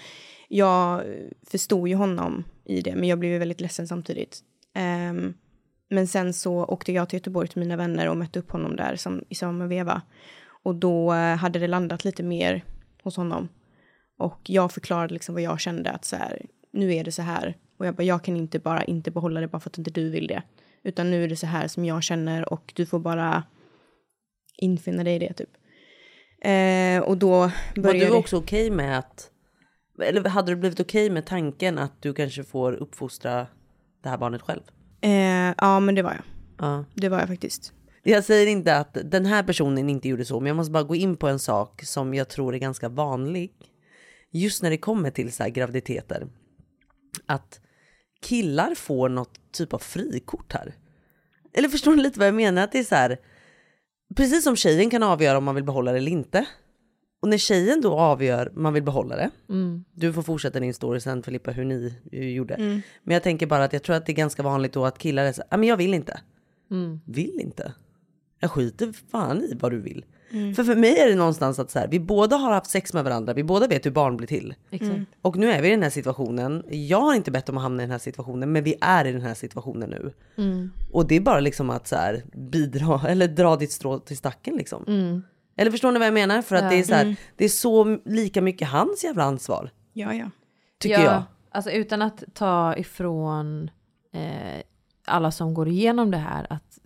jag eh, förstod ju honom i det, men jag blev ju väldigt ledsen samtidigt. Ehm, men sen så åkte jag till Göteborg till mina vänner och mötte upp honom där som, i samma veva. Och då eh, hade det landat lite mer hos honom. Och jag förklarade liksom vad jag kände att så här, nu är det så här. Och jag bara, jag kan inte bara inte behålla det bara för att inte du vill det. Utan nu är det så här som jag känner och du får bara infinna dig i det typ. Eh, och då Var började du också okej med att, eller hade du blivit okej med tanken att du kanske får uppfostra det här barnet själv? Eh, ja men det var jag. Ja. Det var jag faktiskt. Jag säger inte att den här personen inte gjorde så, men jag måste bara gå in på en sak som jag tror är ganska vanlig. Just när det kommer till så här graviditeter. Att killar får något typ av frikort här. Eller förstår ni lite vad jag menar? Att det är så här, precis som tjejen kan avgöra om man vill behålla det eller inte. Och när tjejen då avgör man vill behålla det. Du får fortsätta din story sen Filippa hur ni eh, gjorde. Men jag tänker bara att jag tror att det är ganska vanligt då att killar är så här, "Ja, men jag vill inte. Vill inte. Jag skiter fan i vad du vill. För för mig är det någonstans att så här, vi båda har haft sex med varandra, vi båda vet hur barn blir till. Exakt. Och nu är vi i den här situationen. Jag har inte bett om att hamna i den här situationen, men vi är i den här situationen nu. Och det är bara liksom att så här, bidra (laughs) eller dra ditt strå till stacken liksom. Eller förstår ni vad jag menar? För att det är så här, det är så lika mycket hans jävla ansvar. Ja ja. Tycker ja, jag. Alltså utan att ta ifrån eh, alla som går igenom det här att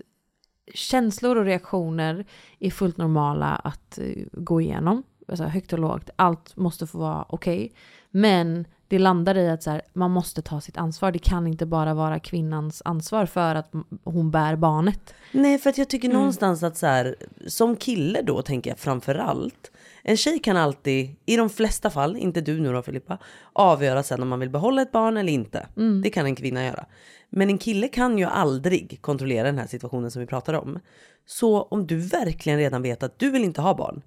känslor och reaktioner är fullt normala att eh, gå igenom. Alltså högt och lågt, allt måste få vara okej. Men det landar i att så här, man måste ta sitt ansvar. Det kan inte bara vara kvinnans ansvar för att hon bär barnet. Nej, för att jag tycker någonstans att så här, som kille då tänker jag framför allt. En tjej kan alltid, i de flesta fall, inte du nu då Filippa, avgöra sen om man vill behålla ett barn eller inte. Det kan en kvinna göra. Men en kille kan ju aldrig kontrollera den här situationen som vi pratar om. Så om du verkligen redan vet att du vill inte ha barn,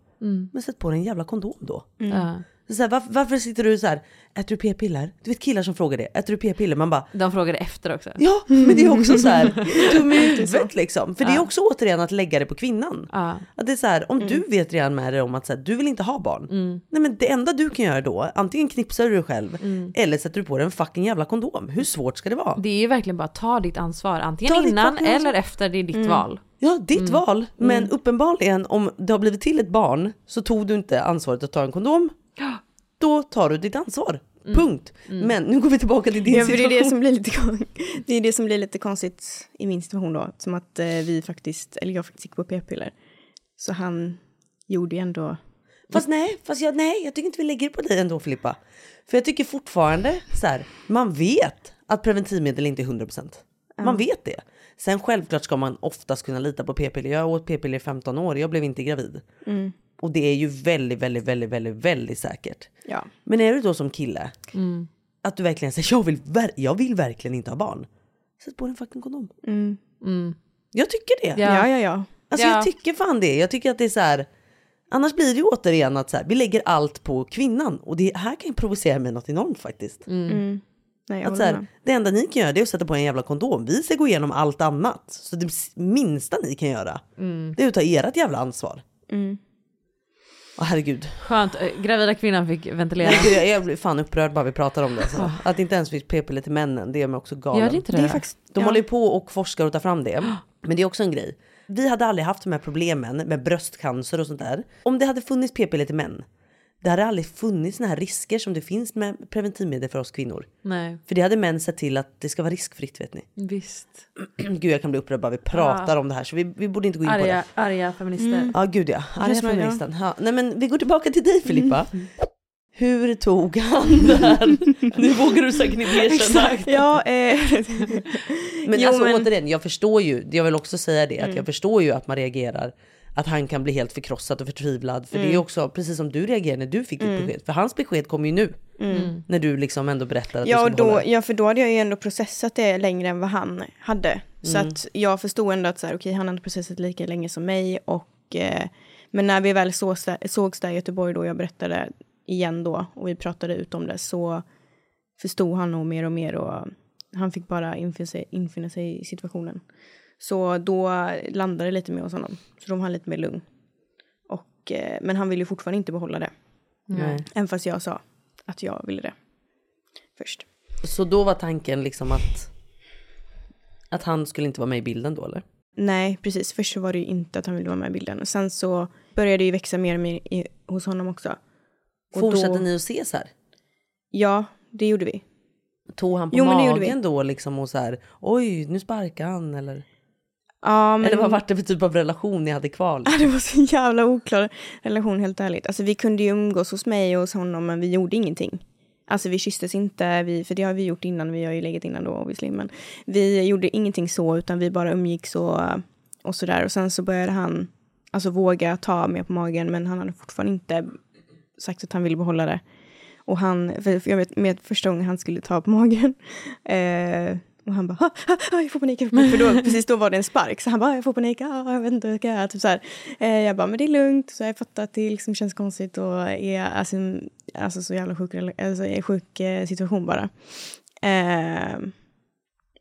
men sätt på dig en jävla kondom då. Ja. Så här, varför, varför sitter du så här, äter du p-piller? Du vet killar som frågar det, äter du p-piller? Man bara, De frågade efter också. Ja, men det är också så här (laughs) dum i huvudet liksom. För det är också återigen att lägga det på kvinnan. Ja. Att det är så här, om du vet redan med dig om att så här, du vill inte ha barn. Nej men det enda du kan göra då, antingen knipsar du dig själv eller sätter du på dig en fucking jävla kondom. Hur svårt ska det vara? Det är ju verkligen bara ta ditt ansvar, antingen Ta innan fucking ansvar. eller efter, det är ditt val. Ja, ditt val. Men uppenbarligen om det har blivit till ett barn så tog du inte ansvaret att ta en kondom. Då tar du ditt ansvar. Punkt. Men nu går vi tillbaka till din Ja, för det, situation. är det, som blir lite, det är det som blir lite konstigt i min situation då. Som att eh, vi faktiskt, eller jag faktiskt gick på p-piller. Så han gjorde ju ändå... Fast nej, fast jag, nej, jag tycker inte vi lägger på dig ändå Filippa. För jag tycker fortfarande så här, man vet att preventivmedel inte är 100%. Man vet det. Sen självklart ska man oftast kunna lita på p-piller. Jag åt p-piller i 15 år, jag blev inte gravid. Och det är ju väldigt, väldigt, väldigt, väldigt, väldigt säkert. Ja. Men är du då som kille, att du verkligen säger jag vill, ver- jag vill verkligen inte ha barn. Sätt på en fucking kondom. Jag tycker det. Ja. Ja, ja, ja. Alltså Ja. jag tycker fan det. Jag tycker att det är så här. Annars blir det ju återigen att så här, vi lägger allt på kvinnan. Och det här kan ju provocera mig något enormt faktiskt. Nej, jag Att håller så här, det enda ni kan göra det är att sätta på en jävla kondom. Vi ska gå igenom allt annat. Så det minsta ni kan göra det är att ta ert jävla ansvar. Åh herregud. Skönt, eh, gravida kvinnan fick ventilera. (laughs) Jag, jag blir fan upprörd bara vi pratar om det. Så. Att det inte ens finns p-piller till männen, det gör mig också galen. Gör det inte det? Det är faktiskt... De ja. håller ju på och forskar och tar fram det. (gasps) Men det är också en grej. Vi hade aldrig haft de här problemen med bröstcancer och sånt där. Om det hade funnits p-piller till män. Det hade aldrig funnits såna här risker som det finns med preventivmedel för oss kvinnor. Nej, För det hade män sett till att det ska vara riskfritt vet ni. visst. (clears throat) Gud jag kan bli upprörd bara vi pratar om det här så vi, vi borde inte gå in på Arga, det. arga feminister. Ja gud ja, arga feministen. Ja. Nej men vi går tillbaka till dig Filippa. Hur tog han det här? (laughs) Nu vågar du säkert inte erkänna. Ja, eh, Men Jo, alltså men- Mm. återigen, jag förstår ju, jag vill också säga det, att jag förstår ju att man reagerar, att han kan bli helt förkrossad och förtvivlad. För det är Mm. också precis som du reagerade när du fick ditt besked. För hans besked kom ju nu. När du liksom ändå berättade att Mm. ja, du och då, hålla. ja, för då hade jag ju ändå processat det längre än vad han hade. Så att jag förstod ändå att så här, okej, han hade processat lika länge som mig. Och, eh, men när vi väl där, sågs där i Göteborg då, jag berättade igen då, och vi pratade ut om det, så förstod han nog mer och mer och han fick bara infinna sig, infinna sig i situationen. Så då landade det lite mer hos honom. Så de var lite mer lugn. Och, eh, men han ville ju fortfarande inte behålla det. Nej. Även fast jag sa att jag ville det. Först. Så då var tanken liksom att, att han skulle inte vara med i bilden då eller? Nej, precis. Först så var det ju inte att han ville vara med i bilden. Och sen så började det ju växa mer och mer i, hos honom också. Och Fortsatte då, ni att ses här? Ja, det gjorde vi. Tog han på Jo, magen då liksom och så här, oj nu sparkar han eller? Ja, men Eller vad var det för typ av relation ni hade kvar? Liksom? det var så jävla oklar relation helt ärligt. Alltså vi kunde ju umgås hos mig och hos honom men vi gjorde ingenting. Alltså vi kysstes inte, vi, för det har vi gjort innan, vi har ju legat innan då obviously, men vi gjorde ingenting så utan vi bara umgicks och, och sådär. Och sen så började han alltså våga ta mig på magen men han hade fortfarande inte sagt att han ville behålla det. Och han, för jag vet med första gången han skulle ta på magen (laughs) eh, och han bara, ha, ha, jag får panik, jag får panik. För då, precis då var det en spark. Så han bara, jag får panik, ah, jag vet inte hur jag. Typ så här. Eh, jag bara, men det är lugnt. Så jag fattar att det liksom känns konstigt och är alltså, alltså så jävla sjuk, alltså, sjuk eh, situation bara. Eh,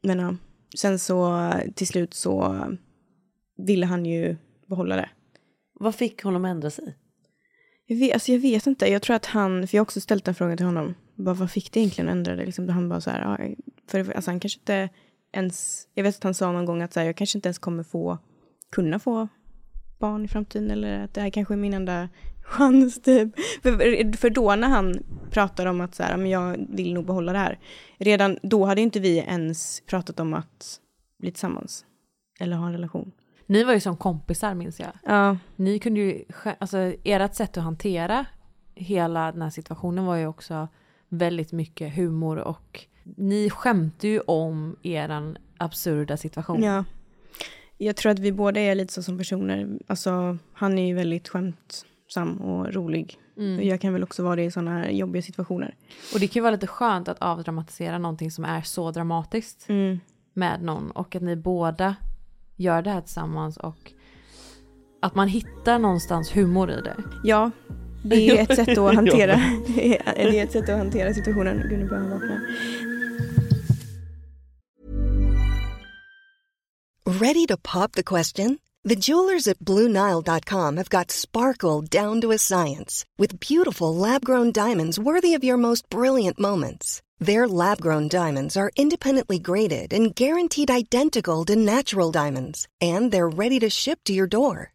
men ja, sen så till slut så ville han ju behålla det. Vad fick honom att ändra sig? Jag vet, alltså jag vet inte. Jag tror att han, för jag har också ställt en fråga till honom. Bara, vad fick det egentligen att ändra det? Liksom, han bara så här, ja, för alltså han kanske inte ens, jag vet att han sa någon gång att så här, jag kanske inte ens kommer få, kunna få barn i framtiden eller att det här kanske är min enda (laughs) chans typ. För, för då när han pratar om att så här, men jag vill nog behålla det här, redan då hade inte vi ens pratat om att bli tillsammans eller ha en relation. Ni var ju som kompisar minns jag. Ja. Ni kunde ju, alltså ert sätt att hantera hela den här situationen var ju också väldigt mycket humor och ni skämte ju om eran absurda situation. Ja. Jag tror att vi båda är lite så som personer. Alltså, han är ju väldigt skämtsam och rolig. Mm. Jag kan väl också vara det i sådana här jobbiga situationer. Och det kan ju vara lite skönt att avdramatisera någonting som är så dramatiskt mm. med någon. Och att ni båda gör det här tillsammans och att man hittar någonstans humor i det. Ja, det är (laughs) ett sätt att hantera, (laughs) det är ett sätt att hantera situationen. Gud, nu börjar han vakna. Ready to pop the question? The jewelers at BlueNile.com have got sparkle down to a science with beautiful lab-grown diamonds worthy of your most brilliant moments. Their lab-grown diamonds are independently graded and guaranteed identical to natural diamonds, and they're ready to ship to your door.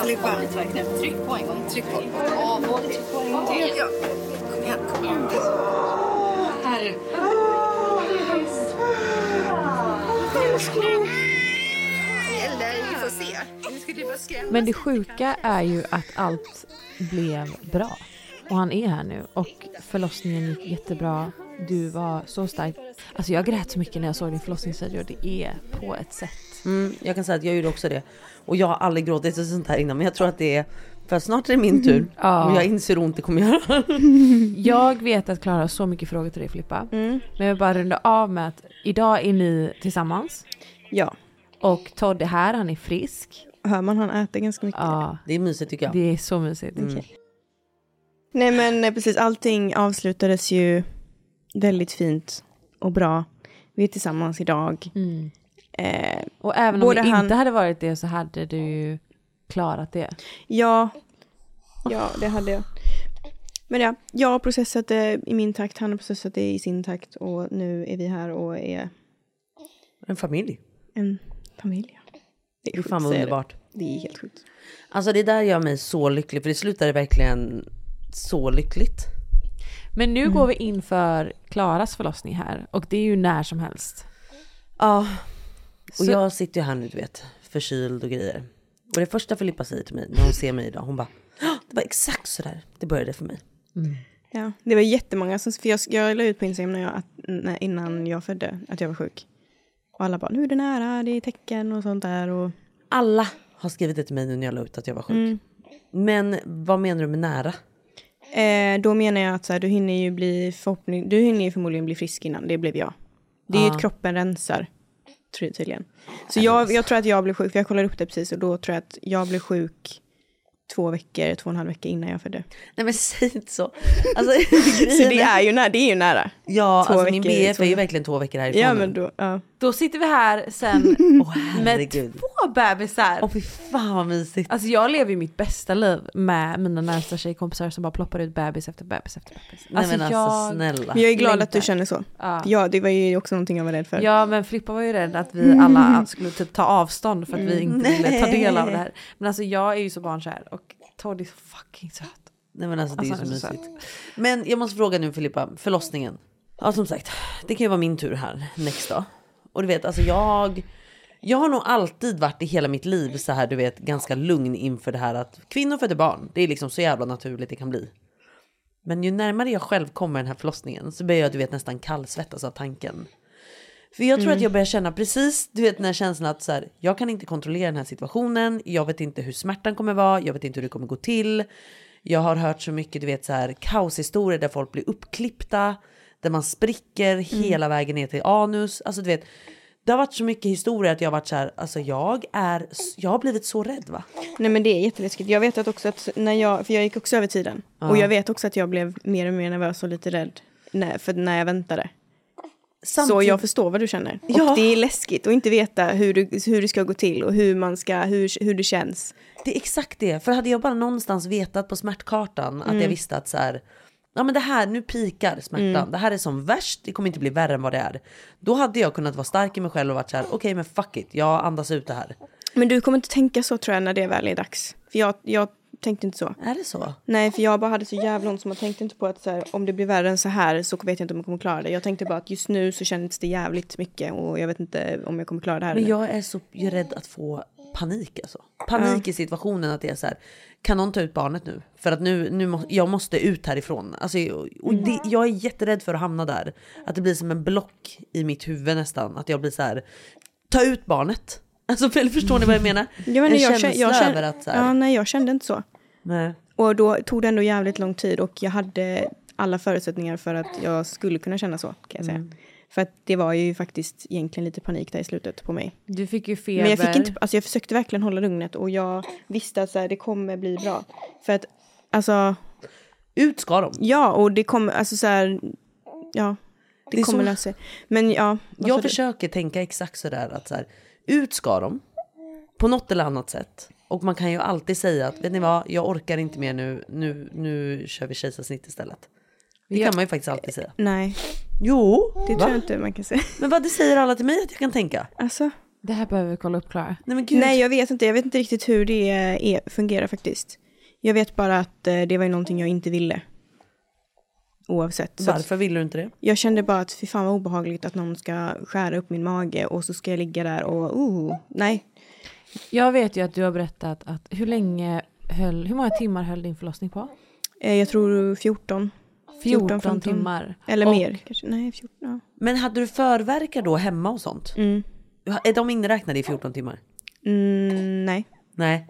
Filippa. Tryck på en gång. Tryck på. Ja, både tryck på en gång till. Ja. Kom igen, kom igen. Här. Eller, vi får se. Men det sjuka är ju att allt blev bra. Och han är här nu och förlossningen gick jättebra. Du var så stark. Alltså jag grät så mycket när jag såg din förlossningsvideo. Det är på ett sätt. Mm, jag kan säga att jag gjorde också det. Och jag har aldrig gråtit och sånt här innan. Men jag tror att det är, för snart är det min tur. Ja. Och jag inser hur ont det kommer göra. (laughs) Jag vet att Klara har så mycket frågor till dig Filippa. Men jag vill bara runda av med att idag är ni tillsammans. Ja. Och Todd är här, han är frisk. Hör man han äter ganska mycket? Ja, Det är mysigt tycker jag. det är så mysigt. Okej. Nej men eh, precis, allting avslutades ju väldigt fint och bra. Vi är tillsammans idag. Mm. Eh, Och även om det han- inte hade varit det så hade du ju klarat det. ja, ja det hade jag. Men ja, jag har processat det i min takt, han har processat det i sin takt och nu är vi här och är En familj. en familj. ja. Det Hur sjukt fan vad underbart. Det. det är helt sjukt. Alltså det där gör mig så lycklig. För det slutade verkligen så lyckligt. Men nu går vi in för Klaras förlossning här och det är ju när som helst. Ja. Och Så- jag sitter ju här nu du vet. förkyld och grejer. Och det första Filippa säger till mig när hon ser mig idag, hon bara "Ah, det var exakt sådär det började för mig. Ja, det var jättemånga som, för jag, jag la ut på Instagram när jag, att, när, innan jag födde att jag var sjuk. Och alla bara, nu är det nära, det är tecken och sånt där. Och, Alla har skrivit det till mig nu när jag la ut att jag var sjuk. Mm. Men vad menar du med nära? eh, då menar jag att så här, du hinner ju bli förhoppning, du hinner ju förmodligen bli frisk innan, det blev jag. Det är ju Ja. att kroppen rensar, tydligen. Så jag, jag tror att jag blev sjuk, för jag kollade upp det precis och då tror jag att jag blev sjuk två veckor, två och en halv vecka innan jag födde. Nej men säg inte så. (laughs) Alltså, Så det är ju nära, det är ju nära. Ja, Två alltså min veckor, BF är ju verkligen två veckor härifrån. Ja men då, ja. Då sitter vi här sen (laughs) Åh med två bebisar. Åh fy fan vad mysigt. Alltså jag lever ju mitt bästa liv med mina närmsta tjejkompisar som bara ploppar ut bebis efter bebis efter bebis. Nej men alltså jag- snälla. Men jag är glad att du längtar. känner så. Ja. Ja, det var ju också någonting jag var rädd för. Ja men Filippa var ju rädd att vi alla skulle typ ta avstånd för att vi inte ville ta del av det här. Men alltså jag är ju så barnkär och Todd är så fucking söt. Nej men alltså det är Alltså, ju han så är så mysigt. Men jag måste fråga nu Filippa, förlossningen. Ja som sagt, det kan ju vara min tur här då. Och du vet alltså jag, jag har nog alltid varit i hela mitt liv så här du vet ganska lugn inför det här att kvinnor föder barn. Det är liksom så jävla naturligt det kan bli. Men ju närmare jag själv kommer den här förlossningen så börjar jag du vet nästan kallsvettas av tanken. För jag tror att jag börjar känna precis du vet den här känslan att så här, jag kan inte kontrollera den här situationen. Jag vet inte hur smärtan kommer vara. Jag vet inte hur det kommer gå till. Jag har hört så mycket du vet så här kaoshistorier där folk blir uppklippta. Där man spricker hela vägen ner till anus. Alltså du vet. Det har varit så mycket historier att jag har varit så här, alltså jag är, jag har blivit så rädd va? Nej men det är jätteläskigt. Jag vet att också att när jag, för jag gick också över tiden. Och jag vet också att jag blev mer och mer nervös och lite rädd när, för när jag väntade. Så Samtidigt- jag förstår vad du känner. Ja. Och det är läskigt att inte veta hur, du, hur det ska gå till och hur man ska, hur, hur det känns. Det är exakt det. För hade jag bara någonstans vetat på smärtkartan att jag visste att så här, ja men det här, nu pikar smärtan. Det här är som värst, det kommer inte bli värre än vad det är. Då hade jag kunnat vara stark i mig själv och varit så här, okej men fuck it, jag andas ut det här. Men du kommer inte tänka så tror jag när det väl är dags. För jag, jag tänkte inte så. Är det så? Nej, för jag bara hade så jävla ont så man tänkte inte på att så här, om det blir värre än så här så vet jag inte om jag kommer klara det. Jag tänkte bara att just nu så känns det jävligt mycket och jag vet inte om jag kommer klara det här. Men eller. jag är så rädd att få panik alltså. Panik i situationen att det är så här, kan någon ta ut barnet nu? För att nu, nu må, jag måste ut härifrån. Alltså, och det, jag är jätterädd för att hamna där. Att det blir som en block i mitt huvud nästan. Att jag blir så här, ta ut barnet. (laughs) Alltså förstår ni vad jag menar? (laughs) Ja, men en jag, känsla jag kände, över att så här, ja, nej, jag kände inte så. nej. Och då tog det ändå jävligt lång tid och jag hade alla förutsättningar för att jag skulle kunna känna så. Kan jag säga. För att det var ju faktiskt egentligen lite panik där i slutet på mig. Du fick ju feber. Men jag fick inte, alltså jag försökte verkligen hålla lugnet och jag visste att så här, det kommer bli bra. För att, alltså, Ut ska de. ja och det kommer, alltså så här, ja. Det, Det kommer så- lösa sig. Men ja. Jag du? försöker tänka exakt sådär att så här, ut ska de. På något eller annat sätt. Och man kan ju alltid säga att vet ni vad, jag orkar inte mer nu, nu, nu kör vi kejsarsnitt istället. Det kan man ju faktiskt alltid säga. Nej, Jo, det tror jag inte man kan säga. Men vad det säger alla till mig att jag kan tänka. Alltså, Det här behöver vi kolla upp Klara. Nej men gud. nej jag vet inte, jag vet inte riktigt hur det är, fungerar faktiskt. Jag vet bara att eh, det var ju någonting jag inte ville. Oavsett. Så att Varför vill du inte det? jag kände bara att fy fan vad obehagligt att någon ska skära upp min mage och så ska jag ligga där och oh, nej. Jag vet ju att du har berättat att hur länge höll, hur många timmar höll din förlossning på? Eh, jag tror 14. 14, 15. timmar. Eller Och- mer kanske. Nej, 14. Ja. Men hade du förverkar då hemma och sånt? Mm. Är de inräknade i 14 timmar? Mm, nej. Nej.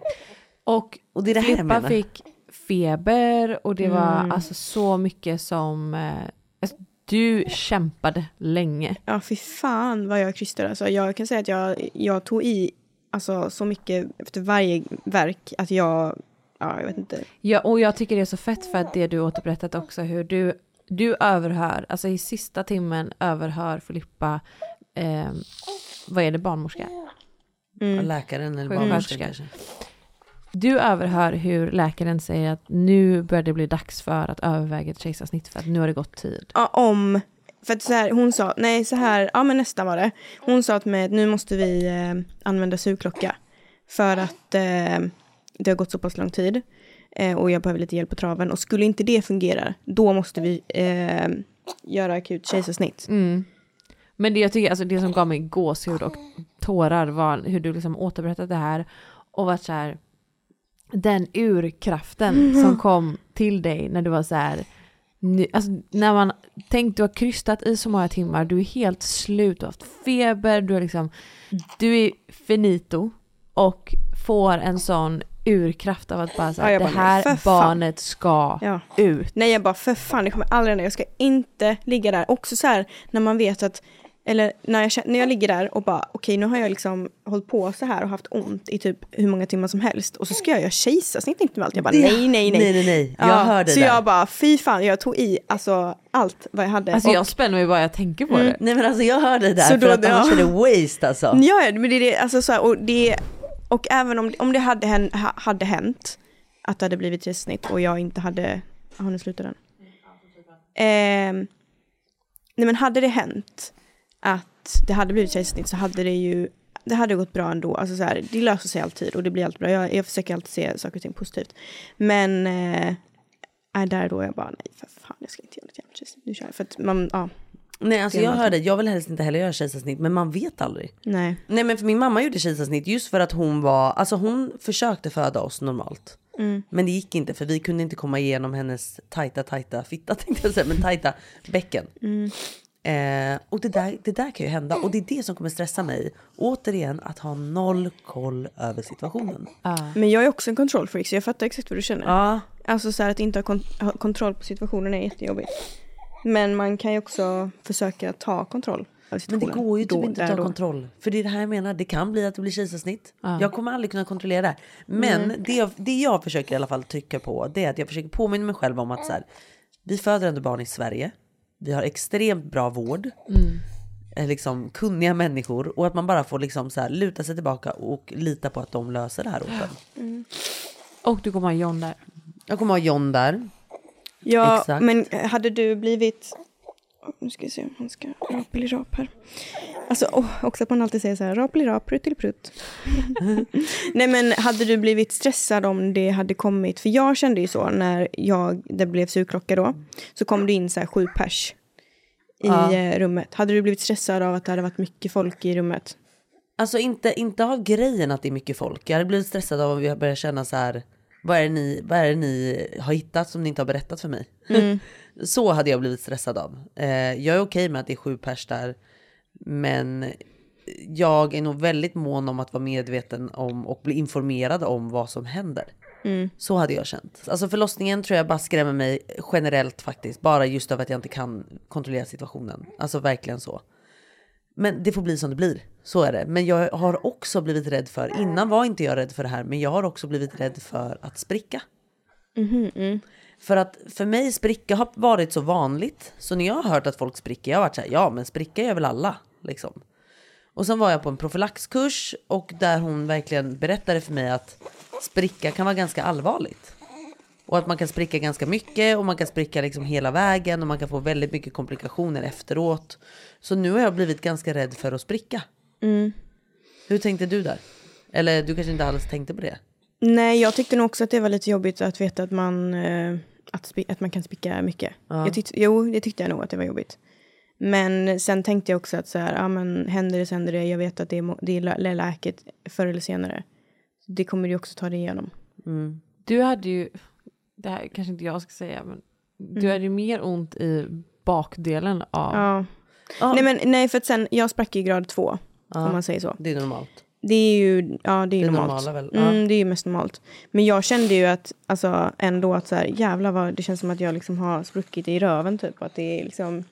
Och Och det är det här Filippa fick feber och det var Mm. alltså så mycket som... Eh, alltså, du kämpade länge. Ja, fy fan vad jag krystade. Alltså, jag kan säga att jag, jag tog i alltså, så mycket efter varje verk att jag, ja, jag vet inte. Ja, och jag tycker det är så fett för att det du återberättat också hur du, du överhör, alltså i sista timmen överhör Filippa, eh, vad är det, barnmorska? Mm. Läkaren eller barnmorskan kanske. Du överhör hur läkaren säger att nu börjar det bli dags för att överväga ett kejsarsnitt för att nu har det gått tid. Ja, om, för att så här, hon sa, nej så här, ja men nästan var det. Hon sa att nu måste vi eh, använda sugklocka. För att eh, det har gått så pass lång tid. Eh, och jag behöver lite hjälp på traven. Och skulle inte det fungera, då måste vi eh, göra akut kejsarsnitt. Mm. Men det jag tycker, alltså det som gav mig gåshud och tårar var hur du liksom återberättat det här och var så här, den urkraften som kom till dig när du var så här, nu, alltså när man tänkt du har krystat i så många timmar, du är helt slut, du har haft feber, du är liksom, du är finito och får en sån urkraft av att bara säga Ja, det bara, här barnet ska Ja. ut. Nej jag bara för fan, det kommer aldrig hända. Jag ska inte ligga där. Också så här när man vet att, eller när jag, när jag ligger där och bara okej nu har jag liksom hållit på så här och haft ont i typ hur många timmar som helst. Och så ska jag göra kejsarsnitt inte med allt. Jag bara nej, nej, nej. nej, nej, nej. Jag hör dig Så där. jag bara fy fan, jag tog i alltså allt vad jag hade. Alltså Och- jag spänner mig bara jag tänker på det. Nej men alltså jag hör dig där Så för då- att annars ja. är det waste alltså. Ja, ja, men det är det, alltså så här, och det, och även om, om det hade, hän- hade hänt att det hade blivit kejsarsnitt och jag inte hade, har nu slutat den? Eh, nej men hade det hänt att det hade blivit kejsarsnitt så hade det ju, det hade gått bra ändå. Alltså så här, det löser sig alltid och det blir alltid bra. Jag, jag försöker alltid se saker och ting positivt. Men eh, nej, där då jag bara, nej för fan jag ska inte göra något jävla. Nu kör jag. För att man, ja, Nej alltså jag man hör dig, jag vill helst inte heller göra kejsarsnitt men man vet aldrig. nej. Nej men för min mamma gjorde kejsarsnitt just för att hon var, alltså hon försökte föda oss normalt. Mm. Men det gick inte för vi kunde inte komma igenom hennes tajta tajta fitta (laughs) tänkte jag säga, men tajta bäcken. Mm. Eh, och det där, det där kan ju hända och det är det som kommer stressa mig. Återigen att ha noll koll över situationen. Men jag är också en kontrollfreak så jag fattar exakt vad du känner. Ja, Alltså så här att inte ha, kon- ha kontroll på situationen är jättejobbigt. Men man kan ju också försöka ta kontroll men det går ju typ Då, inte att ta då. kontroll. För det är det här jag menar, det kan bli att det blir kejsarsnitt. Ja. Jag kommer aldrig kunna kontrollera det. här. Men det, jag, det jag försöker i alla fall trycka på det är att jag försöker påminna mig själv om att så här, vi föder ändå barn i Sverige. Vi har extremt bra vård. Eh, Liksom kunniga människor och att man bara får liksom så här, luta sig tillbaka och lita på att de löser det här åt en. Och du kommer ha John där. Jag kommer ha John där. Ja, Exakt. men hade du blivit... Nu ska vi se om han ska rapeli-rap här. Alltså oh, också att man alltid säger så här rapeli-rap, prutt (laughs) Nej men hade du blivit stressad om det hade kommit, för jag kände ju så när jag, det blev surklocka då, så kom det in så här sju pers i Ja. eh, rummet. Hade du blivit stressad av att det hade varit mycket folk i rummet? Alltså inte, inte av grejen att det är mycket folk. Jag hade blivit stressad av om jag började känna så här. Vad är, det ni, vad är ni har hittat som ni inte har berättat för mig? (laughs) så hade jag blivit stressad av. Eh, jag är okej med att det är sju pers där. Men jag är nog väldigt mån om att vara medveten om och bli informerad om vad som händer. Så hade jag känt. Alltså förlossningen tror jag bara skrämmer mig generellt faktiskt. Bara just av att jag inte kan kontrollera situationen. Alltså verkligen så. Men det får bli som det blir. Så är det. Men jag har också blivit rädd för, innan var inte jag rädd för det här, men jag har också blivit rädd för att spricka. För att för mig spricka har varit så vanligt. Så när jag har hört att folk spricker, jag har varit så här, ja men spricka gör väl alla. Liksom. Och sen var jag på en profylaxkurs och där hon verkligen berättade för mig att spricka kan vara ganska allvarligt. Och att man kan spricka ganska mycket och man kan spricka liksom hela vägen och man kan få väldigt mycket komplikationer efteråt. Så nu har jag blivit ganska rädd för att spricka. Hur tänkte du där? Eller du kanske inte alls tänkte på det? Nej, jag tyckte nog också att det var lite jobbigt att veta att man, eh, att, att man kan spicka mycket. Jag tyckte, jo, det tyckte jag nog att det var jobbigt. Men sen tänkte jag också att så här, ja men händer det så händer det. Jag vet att det är, det är lä- läket förr eller senare. Det kommer du också ta dig igenom. Du hade ju, det här kanske inte jag ska säga, men du hade ju mer ont i bakdelen av... Ja. Nej, men nej, för att sen, jag sprack i grad två, om man säger så. Det är normalt. Det är ju, ja det är Det normalt. normala? Mm, Ja. det är ju mest normalt. Men jag kände ju att, alltså ändå att så här, jävlar vad det känns som att jag liksom har spruckit i röven typ. Att det är liksom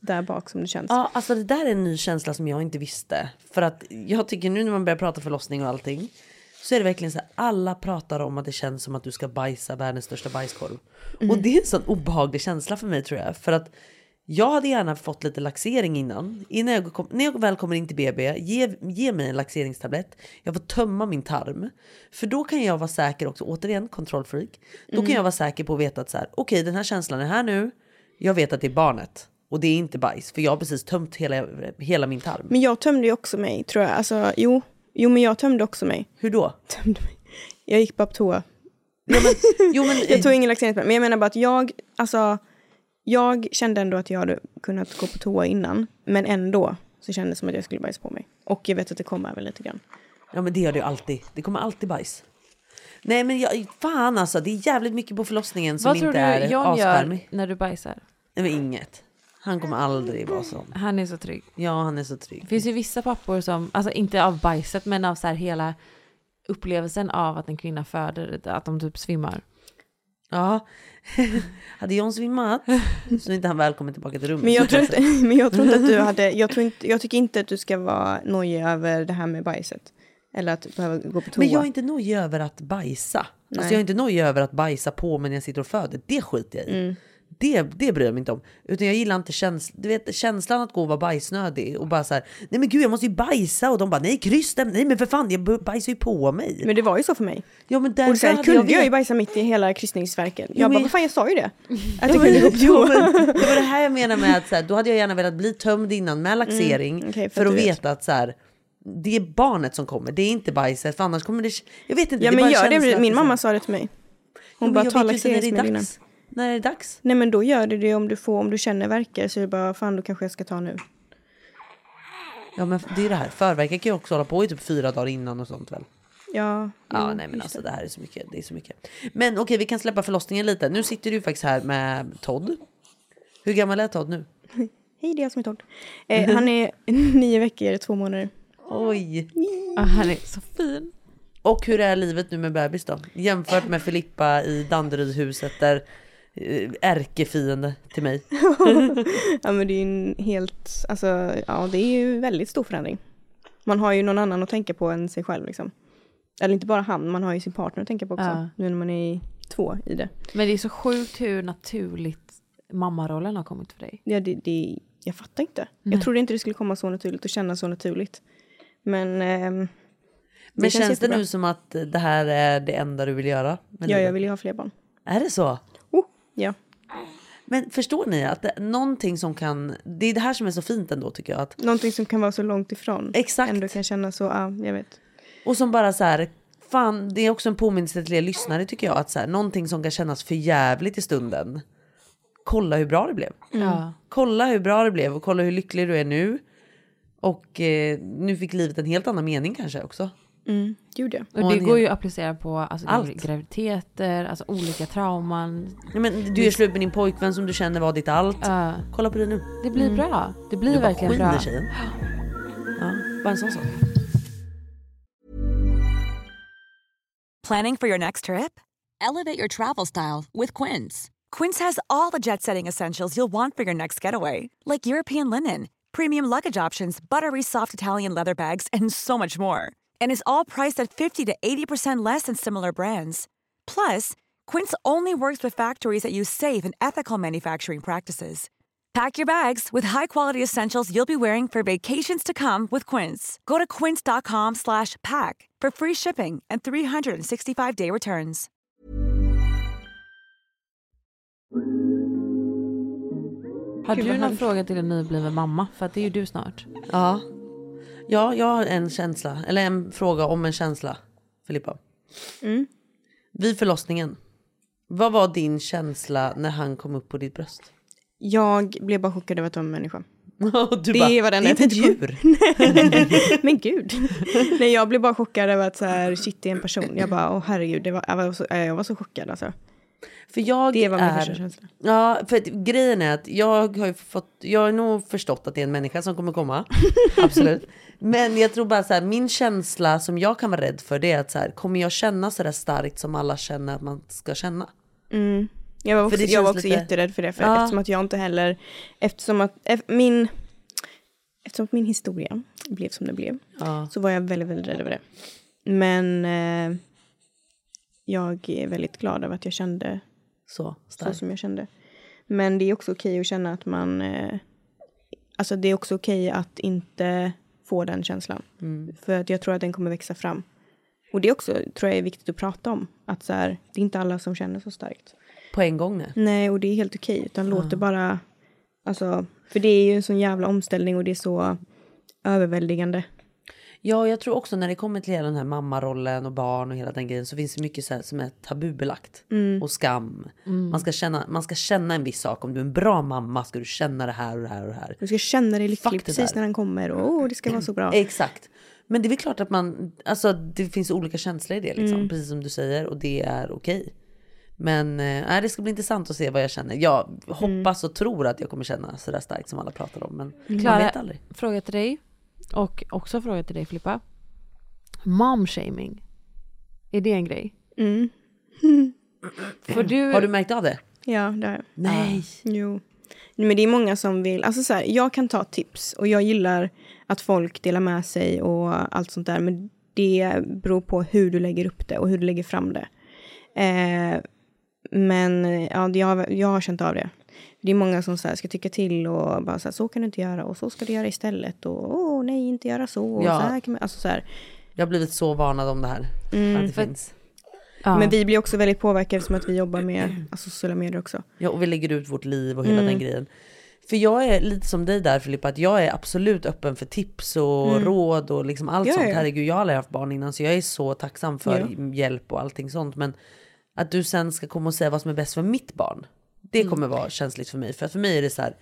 där bak som det känns. Ja, alltså det där är en ny känsla som jag inte visste. För att jag tycker nu när man börjar prata förlossning och allting. Så är det verkligen så här, alla pratar om att det känns som att du ska bajsa världens största bajskorv. Och det är en sån obehaglig känsla för mig tror jag. För att jag hade gärna fått lite laxering innan. innan jag kom, när jag väl kommer in till BB, ge, ge mig en laxeringstablett. Jag får tömma min tarm. För då kan jag vara säker också, återigen kontrollfreak. Då kan jag vara säker på att veta att så här, okej den här känslan är här nu. Jag vet att det är barnet. Och det är inte bajs, för jag har precis tömt hela, hela min tarm. Men jag tömde ju också mig tror jag. Alltså jo, jo men jag tömde också mig. Hur då? Tömde mig. Jag gick bara på toa. Ja, men, jo, men, (laughs) Jag tog ingen laxeringsmedel. Men jag menar bara att jag, alltså Jag kände ändå att jag hade kunnat gå på toa innan. Men ändå så kändes det som att jag skulle bajsa på mig. Och jag vet att det kommer även lite grann. Ja men det gör det ju alltid. Det kommer alltid bajs. Nej men jag, fan alltså, det är jävligt mycket på förlossningen som Vad tror inte du är John gör när du bajsar? Nej men inget. Han kommer aldrig vara sån. Han är så trygg. Ja han är så trygg. Det finns ju vissa pappor som, alltså inte av bajset men av så här hela upplevelsen av att en kvinna föder, att de typ svimmar. Ja, (laughs) hade John svimmat så är inte han välkommen tillbaka till rummet. Men jag tror inte, (laughs) (laughs) men jag tror inte att du hade, jag, tror inte, jag tycker inte att du ska vara nojig över det här med bajset. Eller att behöva gå på toa. Men jag är inte nojig över att bajsa. Alltså jag är inte nojig över att bajsa på mig när jag sitter och föder. Det skiter jag i. Mm. Det, det bryr jag mig inte om. Utan jag gillar inte käns du vet, känslan att gå och vara bajsnödig och bara så här, nej men gud jag måste ju bajsa och de bara nej kryss nej men för fan jag bajsar ju på mig. Men det var ju så för mig. Ja men Och därför sen hade kunde jag, ju vet- bajsa mitt i hela kryssningsverken. Jag bara, men- vad fan jag sa ju det. (laughs) Att Ja, jag kunde jo, toa. men, det var det här jag menar med att så här, då hade jag gärna velat bli tömd innan med laxering Mm, okej, för för att vet. veta att så här, det är barnet som kommer, det är inte bajset för annars kommer det, jag vet inte. Ja men bara gör det, min mamma sa det till mig. Hon Jo, bara, jag ta ju inte när det är dags. Det dags? Nej men då gör det det om du får, om du känner verkar så är det bara, fan då kanske jag ska ta nu. Ja men det är det här, förverkan kan ju också hålla på i typ fyra dagar innan och sånt väl? Ja. Ja nej men alltså det. det här är så mycket, det är så mycket. Men okej vi kan släppa förlossningen lite. Nu sitter du faktiskt här med Todd. Hur gammal är Todd nu? (laughs) Hej det är jag som är Todd. Eh, han är (laughs) nio veckor, två månader. Oj! Ja, han är så fin. Och hur är livet nu med bebis då? Jämfört med Filippa i Danderydhuset där ärkefiende till mig. (laughs) ja men det är ju en helt, alltså ja det är ju väldigt stor förändring. Man har ju någon annan att tänka på än sig själv liksom. Eller inte bara han, man har ju sin partner att tänka på också. Ja. Nu när man är två i det. Men det är så sjukt hur naturligt mammarollen har kommit för dig. Ja, det, det, jag fattar inte. Nej. Jag trodde inte det skulle komma så naturligt och kännas så naturligt. Men... ehm, Men känns, det jättebra. nu som att det här är det enda du vill göra? Ja, jag livet? vill ju ha fler barn. Är det så? Ja. Men förstår ni att det, någonting som kan, det är det här som är så fint ändå tycker jag. Att, Någonting som kan vara så långt ifrån. Exakt. Ändå kan känna så, ja, jag vet. och som bara så här, fan det är också en påminnelse till er lyssnare tycker jag. Att så här, någonting som kan kännas för jävligt i stunden. Kolla hur bra det blev. Ja. Kolla hur bra det blev och kolla hur lycklig du är nu. Och eh, nu fick livet en helt annan mening kanske också. Mm, gjorde jag. Och det går ju att applicera på alltså, Allt. graviditeter, alltså olika trauman. Ja, men du är slut med din pojkvän som du känner var ditt allt. Ja. Kolla på det nu. det blir bra. Det blir du bara verkligen skiner bra. tjejen. (gasps) Ja, bara en sån sak. Planning for your next trip? Elevate your travel style with Quince. Quince has all the jet setting essentials you'll want for your next getaway, like European linen, premium luggage options, buttery soft Italian leather bags, and so much more. And is all priced at 50 to 80% less than similar brands. Plus, Quince only works with factories that use safe and ethical manufacturing practices. Pack your bags with high-quality essentials you'll be wearing for vacations to come with Quince. Go to quince.com slash pack for free shipping and 365-day returns. Har Gud, du vad någon härligt. fråga till en nybliven mamma? För att det är ju du snart. Ja. Ja, jag har en känsla, eller en fråga om en känsla, Filippa. Mm. Vid förlossningen, vad var din känsla när han kom upp på ditt bröst? Jag blev bara chockad över att vara en människa. (laughs) Det bara, var den det är ett djur. (laughs) Men gud. Nej, jag blev bara chockad över att så här, shit, det är en person. Jag bara, åh herregud, det var, jag, var så, jag var så chockad alltså. För jag Det var min är, första känsla. Ja, för att grejen är att jag har fått, jag har nog förstått att det är en människa som kommer komma. (laughs) Absolut. Men jag tror bara så här, min känsla som jag kan vara rädd för det är att så här, kommer jag känna så där starkt som alla känner att man ska känna? Mm. Jag var också, jag var också lite- jätterädd för det. För Ja. Eftersom att jag inte heller, eftersom att min, eftersom att min historia blev som det blev. Ja. Så var jag väldigt, väldigt rädd över det. Men eh, jag är väldigt glad över att jag kände Så så som jag kände. Men det är också okej att känna att man... Eh, alltså det är också okej att inte få den känslan. Mm. För att jag tror att den kommer växa fram. Och det också, tror jag är viktigt att prata om. Att så här, det är inte alla som känner så starkt. På en gång nu. Nej, och det är helt okej. Utan låt det bara... Alltså, för det är ju en sån jävla omställning och det är så överväldigande. Ja, jag tror också när det kommer till hela den här mammarollen och barn och hela den grejen så finns det mycket så som är tabubelagt. Mm. Och skam. Man, ska känna, man ska känna en viss sak. Om du är en bra mamma ska du känna det här och det här och det här. Du ska känna dig lycklig precis när han kommer och åh, det ska vara så bra. (laughs) Exakt. Men det är väl klart att man, alltså det finns olika känslor i det liksom. Mm. Precis som du säger och det är okej. Men eh, nej, det ska bli intressant att se vad jag känner. Jag hoppas och tror att jag kommer känna sådär starkt som alla pratar om. Men man Klara, vet aldrig. fråga till dig och också fråga till dig Filippa. Momshaming. Är det en grej? Mm. (laughs) För du... Har du märkt av det? Ja, det har jag. Nej. Jo. Men det är många som vill, alltså så här, jag kan ta tips och jag gillar att folk delar med sig och allt sånt där. Men det beror på hur du lägger upp det och hur du lägger fram det. Eh, men ja, jag, har- jag har känt av det. Det är många som så här, ska tycka till och bara så här, så kan du inte göra och så ska du göra istället och åh nej, inte göra så och Ja. så här kan man, alltså så här. Jag har blivit så varnad om det här. Mm. att det finns. Ja. Men vi blir också väldigt påverkade som att vi jobbar med alltså, sociala medier också. Ja, och vi lägger ut vårt liv och hela Mm. den grejen. För jag är lite som dig där Filippa, att jag är absolut öppen för tips och Mm. råd och liksom allt Ja, sånt. ja. Herregud, jag har aldrig haft barn innan så jag är så tacksam för Ja. hjälp och allting sånt. Men att du sen ska komma och säga vad som är bäst för mitt barn, det Mm. kommer vara känsligt för mig. För att för mig är det så här,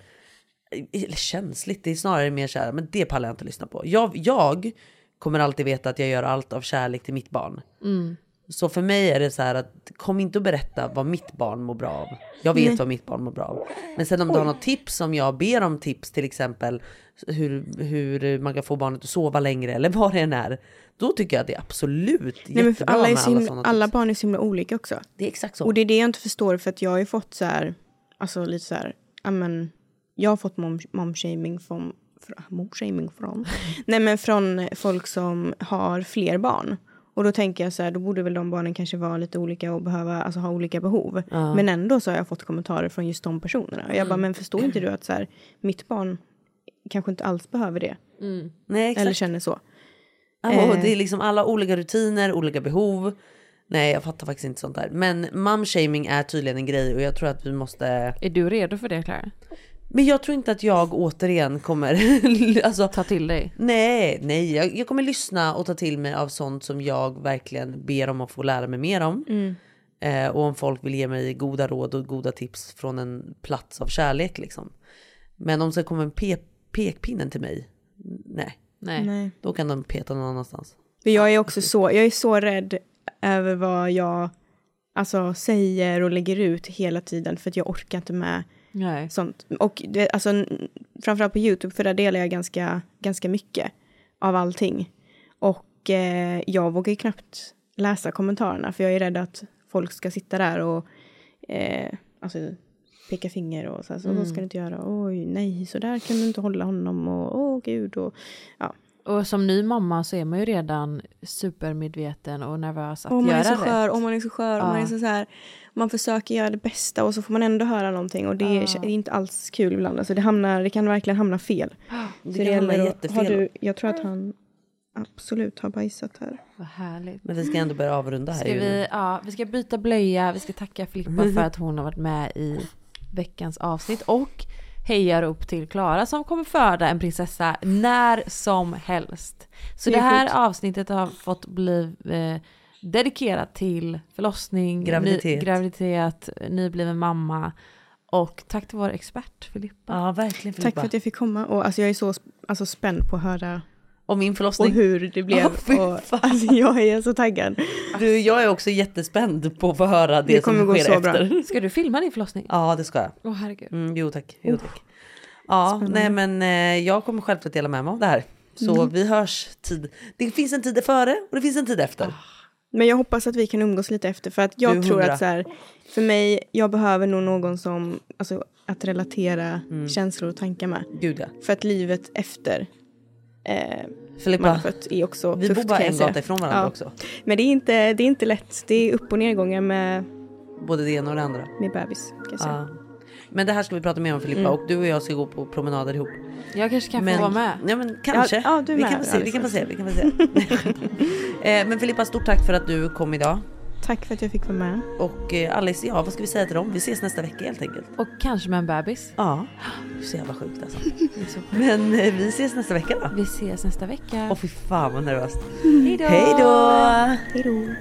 eller känsligt, det är snarare mer så här, men det pallar jag inte lyssna på. Jag, jag kommer alltid veta att jag gör allt av kärlek till mitt barn. Mm. Så för mig är det så här att kom inte och berätta vad mitt barn mår bra av. Jag vet Nej. vad mitt barn mår bra av. Men sen om du har något tips, om jag ber om tips till exempel hur, hur man kan få barnet att sova längre eller vad det än är. Då tycker jag att det är absolut Nej, jättebra alla, med alla himla, sådana alla barn är så himla olika också. Det är exakt så. Och det är det jag inte förstår för att jag har ju fått så här, alltså lite så här, ja men, jag har fått mom- momshaming från, från, momshaming från, (laughs) nej men från folk som har fler barn. Och då tänker jag så här, då borde väl de barnen kanske vara lite olika och behöva, alltså ha olika behov. Ja. Men ändå så har jag fått kommentarer från just de personerna. Och jag bara, men förstår inte du att så här, mitt barn kanske inte alls behöver det? Nej, exakt. Eller känner så. Eh. det är liksom alla olika rutiner, olika behov. Nej, jag fattar faktiskt inte sånt där. Men momshaming är tydligen en grej och jag tror att vi måste... Är du redo för det Clara? Men jag tror inte att jag återigen kommer... (laughs) alltså, Ta till dig. Nej, nej. Jag, jag kommer lyssna och ta till mig av sånt som jag verkligen ber om att få lära mig mer om. Mm. Eh, och om folk vill ge mig goda råd och goda tips från en plats av kärlek liksom. Men om det kommer en pekpinnen till mig, nej. Nej. Nej. Då kan de peta någon annanstans. För jag är också så, jag är så rädd över vad jag alltså, säger och lägger ut hela tiden för att jag orkar inte med Nej. sånt. Och det, alltså, framförallt på YouTube, för där delar jag ganska, ganska mycket av allting. Och eh, jag vågar ju knappt läsa kommentarerna för jag är rädd att folk ska sitta där och eh, alltså, peka finger och så, här, så Mm. vad ska du inte göra? Oj, nej, så där kan du inte hålla honom och åh gud och ja. Och som ny mamma så är man ju redan supermedveten och nervös att göra är så rätt. skör, om man är så skör, om Ja. man är så, så här, man försöker göra det bästa och så får man ändå höra någonting och det är, Ja. det är inte alls kul ibland. Alltså det, hamnar, det kan verkligen hamna fel. (gasps) Det Så kan hamna gäller att- jättefel. Har du, jag tror att han absolut har bajsat här. Vad härligt. Men vi ska ändå börja avrunda här. Ska vi, ja, vi ska byta blöja, vi ska tacka Filippa för (laughs) att hon har varit med i veckans avsnitt och hejar upp till Klara som kommer föda en prinsessa när som helst. Så Det det, är här sjukt. avsnittet har fått bli eh, dedikerat till förlossning, Graviditet. Ny, graviditet, nybliven mamma och tack till vår expert Filippa. Ja, verkligen Tack Filippa. för att jag fick komma och alltså jag är så sp- alltså, spänd på att höra Och min och förlossning. hur det blev. (laughs) Fy och, alltså, jag är så taggad. Du, jag är också jättespänd på att få höra det, Det kommer som gå sker så bra. efter. Ska du filma din förlossning? Ja, det ska jag. Åh herregud. Mm, jo tack. Jo, tack. Ja, Spännande. nej men eh, jag kommer självklart dela med mig av det här. Så Mm. vi hörs tid. Det finns en tid före och det finns en tid efter. Men jag hoppas att vi kan umgås lite efter för att jag tror att så här, för mig, jag behöver nog någon som, alltså att relatera Mm. känslor och tankar med. Gud ja. För att livet efter eh, man Filippa, har fött är också vi tufft bor bara en gata ifrån varandra Ja. också. Men det är, inte, det är inte lätt. Det är upp och nedgångar med, Både det ena och det andra. med bebis. Kan jag säga. Ja. Men det här ska vi prata mer om Filippa Mm. och du och jag ska gå på promenader ihop. Jag kanske kan Men- få vara med. Ja men kanske. Ja, ja, du är vi, med. kan få se, vi kan få se, vi kan få se. (laughs) Eh, men Filippa, stort tack för att du kom idag. Tack för att jag fick vara med. Och eh, Alice, ja vad ska vi säga till dem? Vi ses nästa vecka helt enkelt. Och kanske med en bebis. Ja, så jävla sjukt alltså. (laughs) Men eh, vi ses nästa vecka då. Vi ses nästa vecka. Åh fy fan vad nervöst. Hej då! Hej då! Hej då!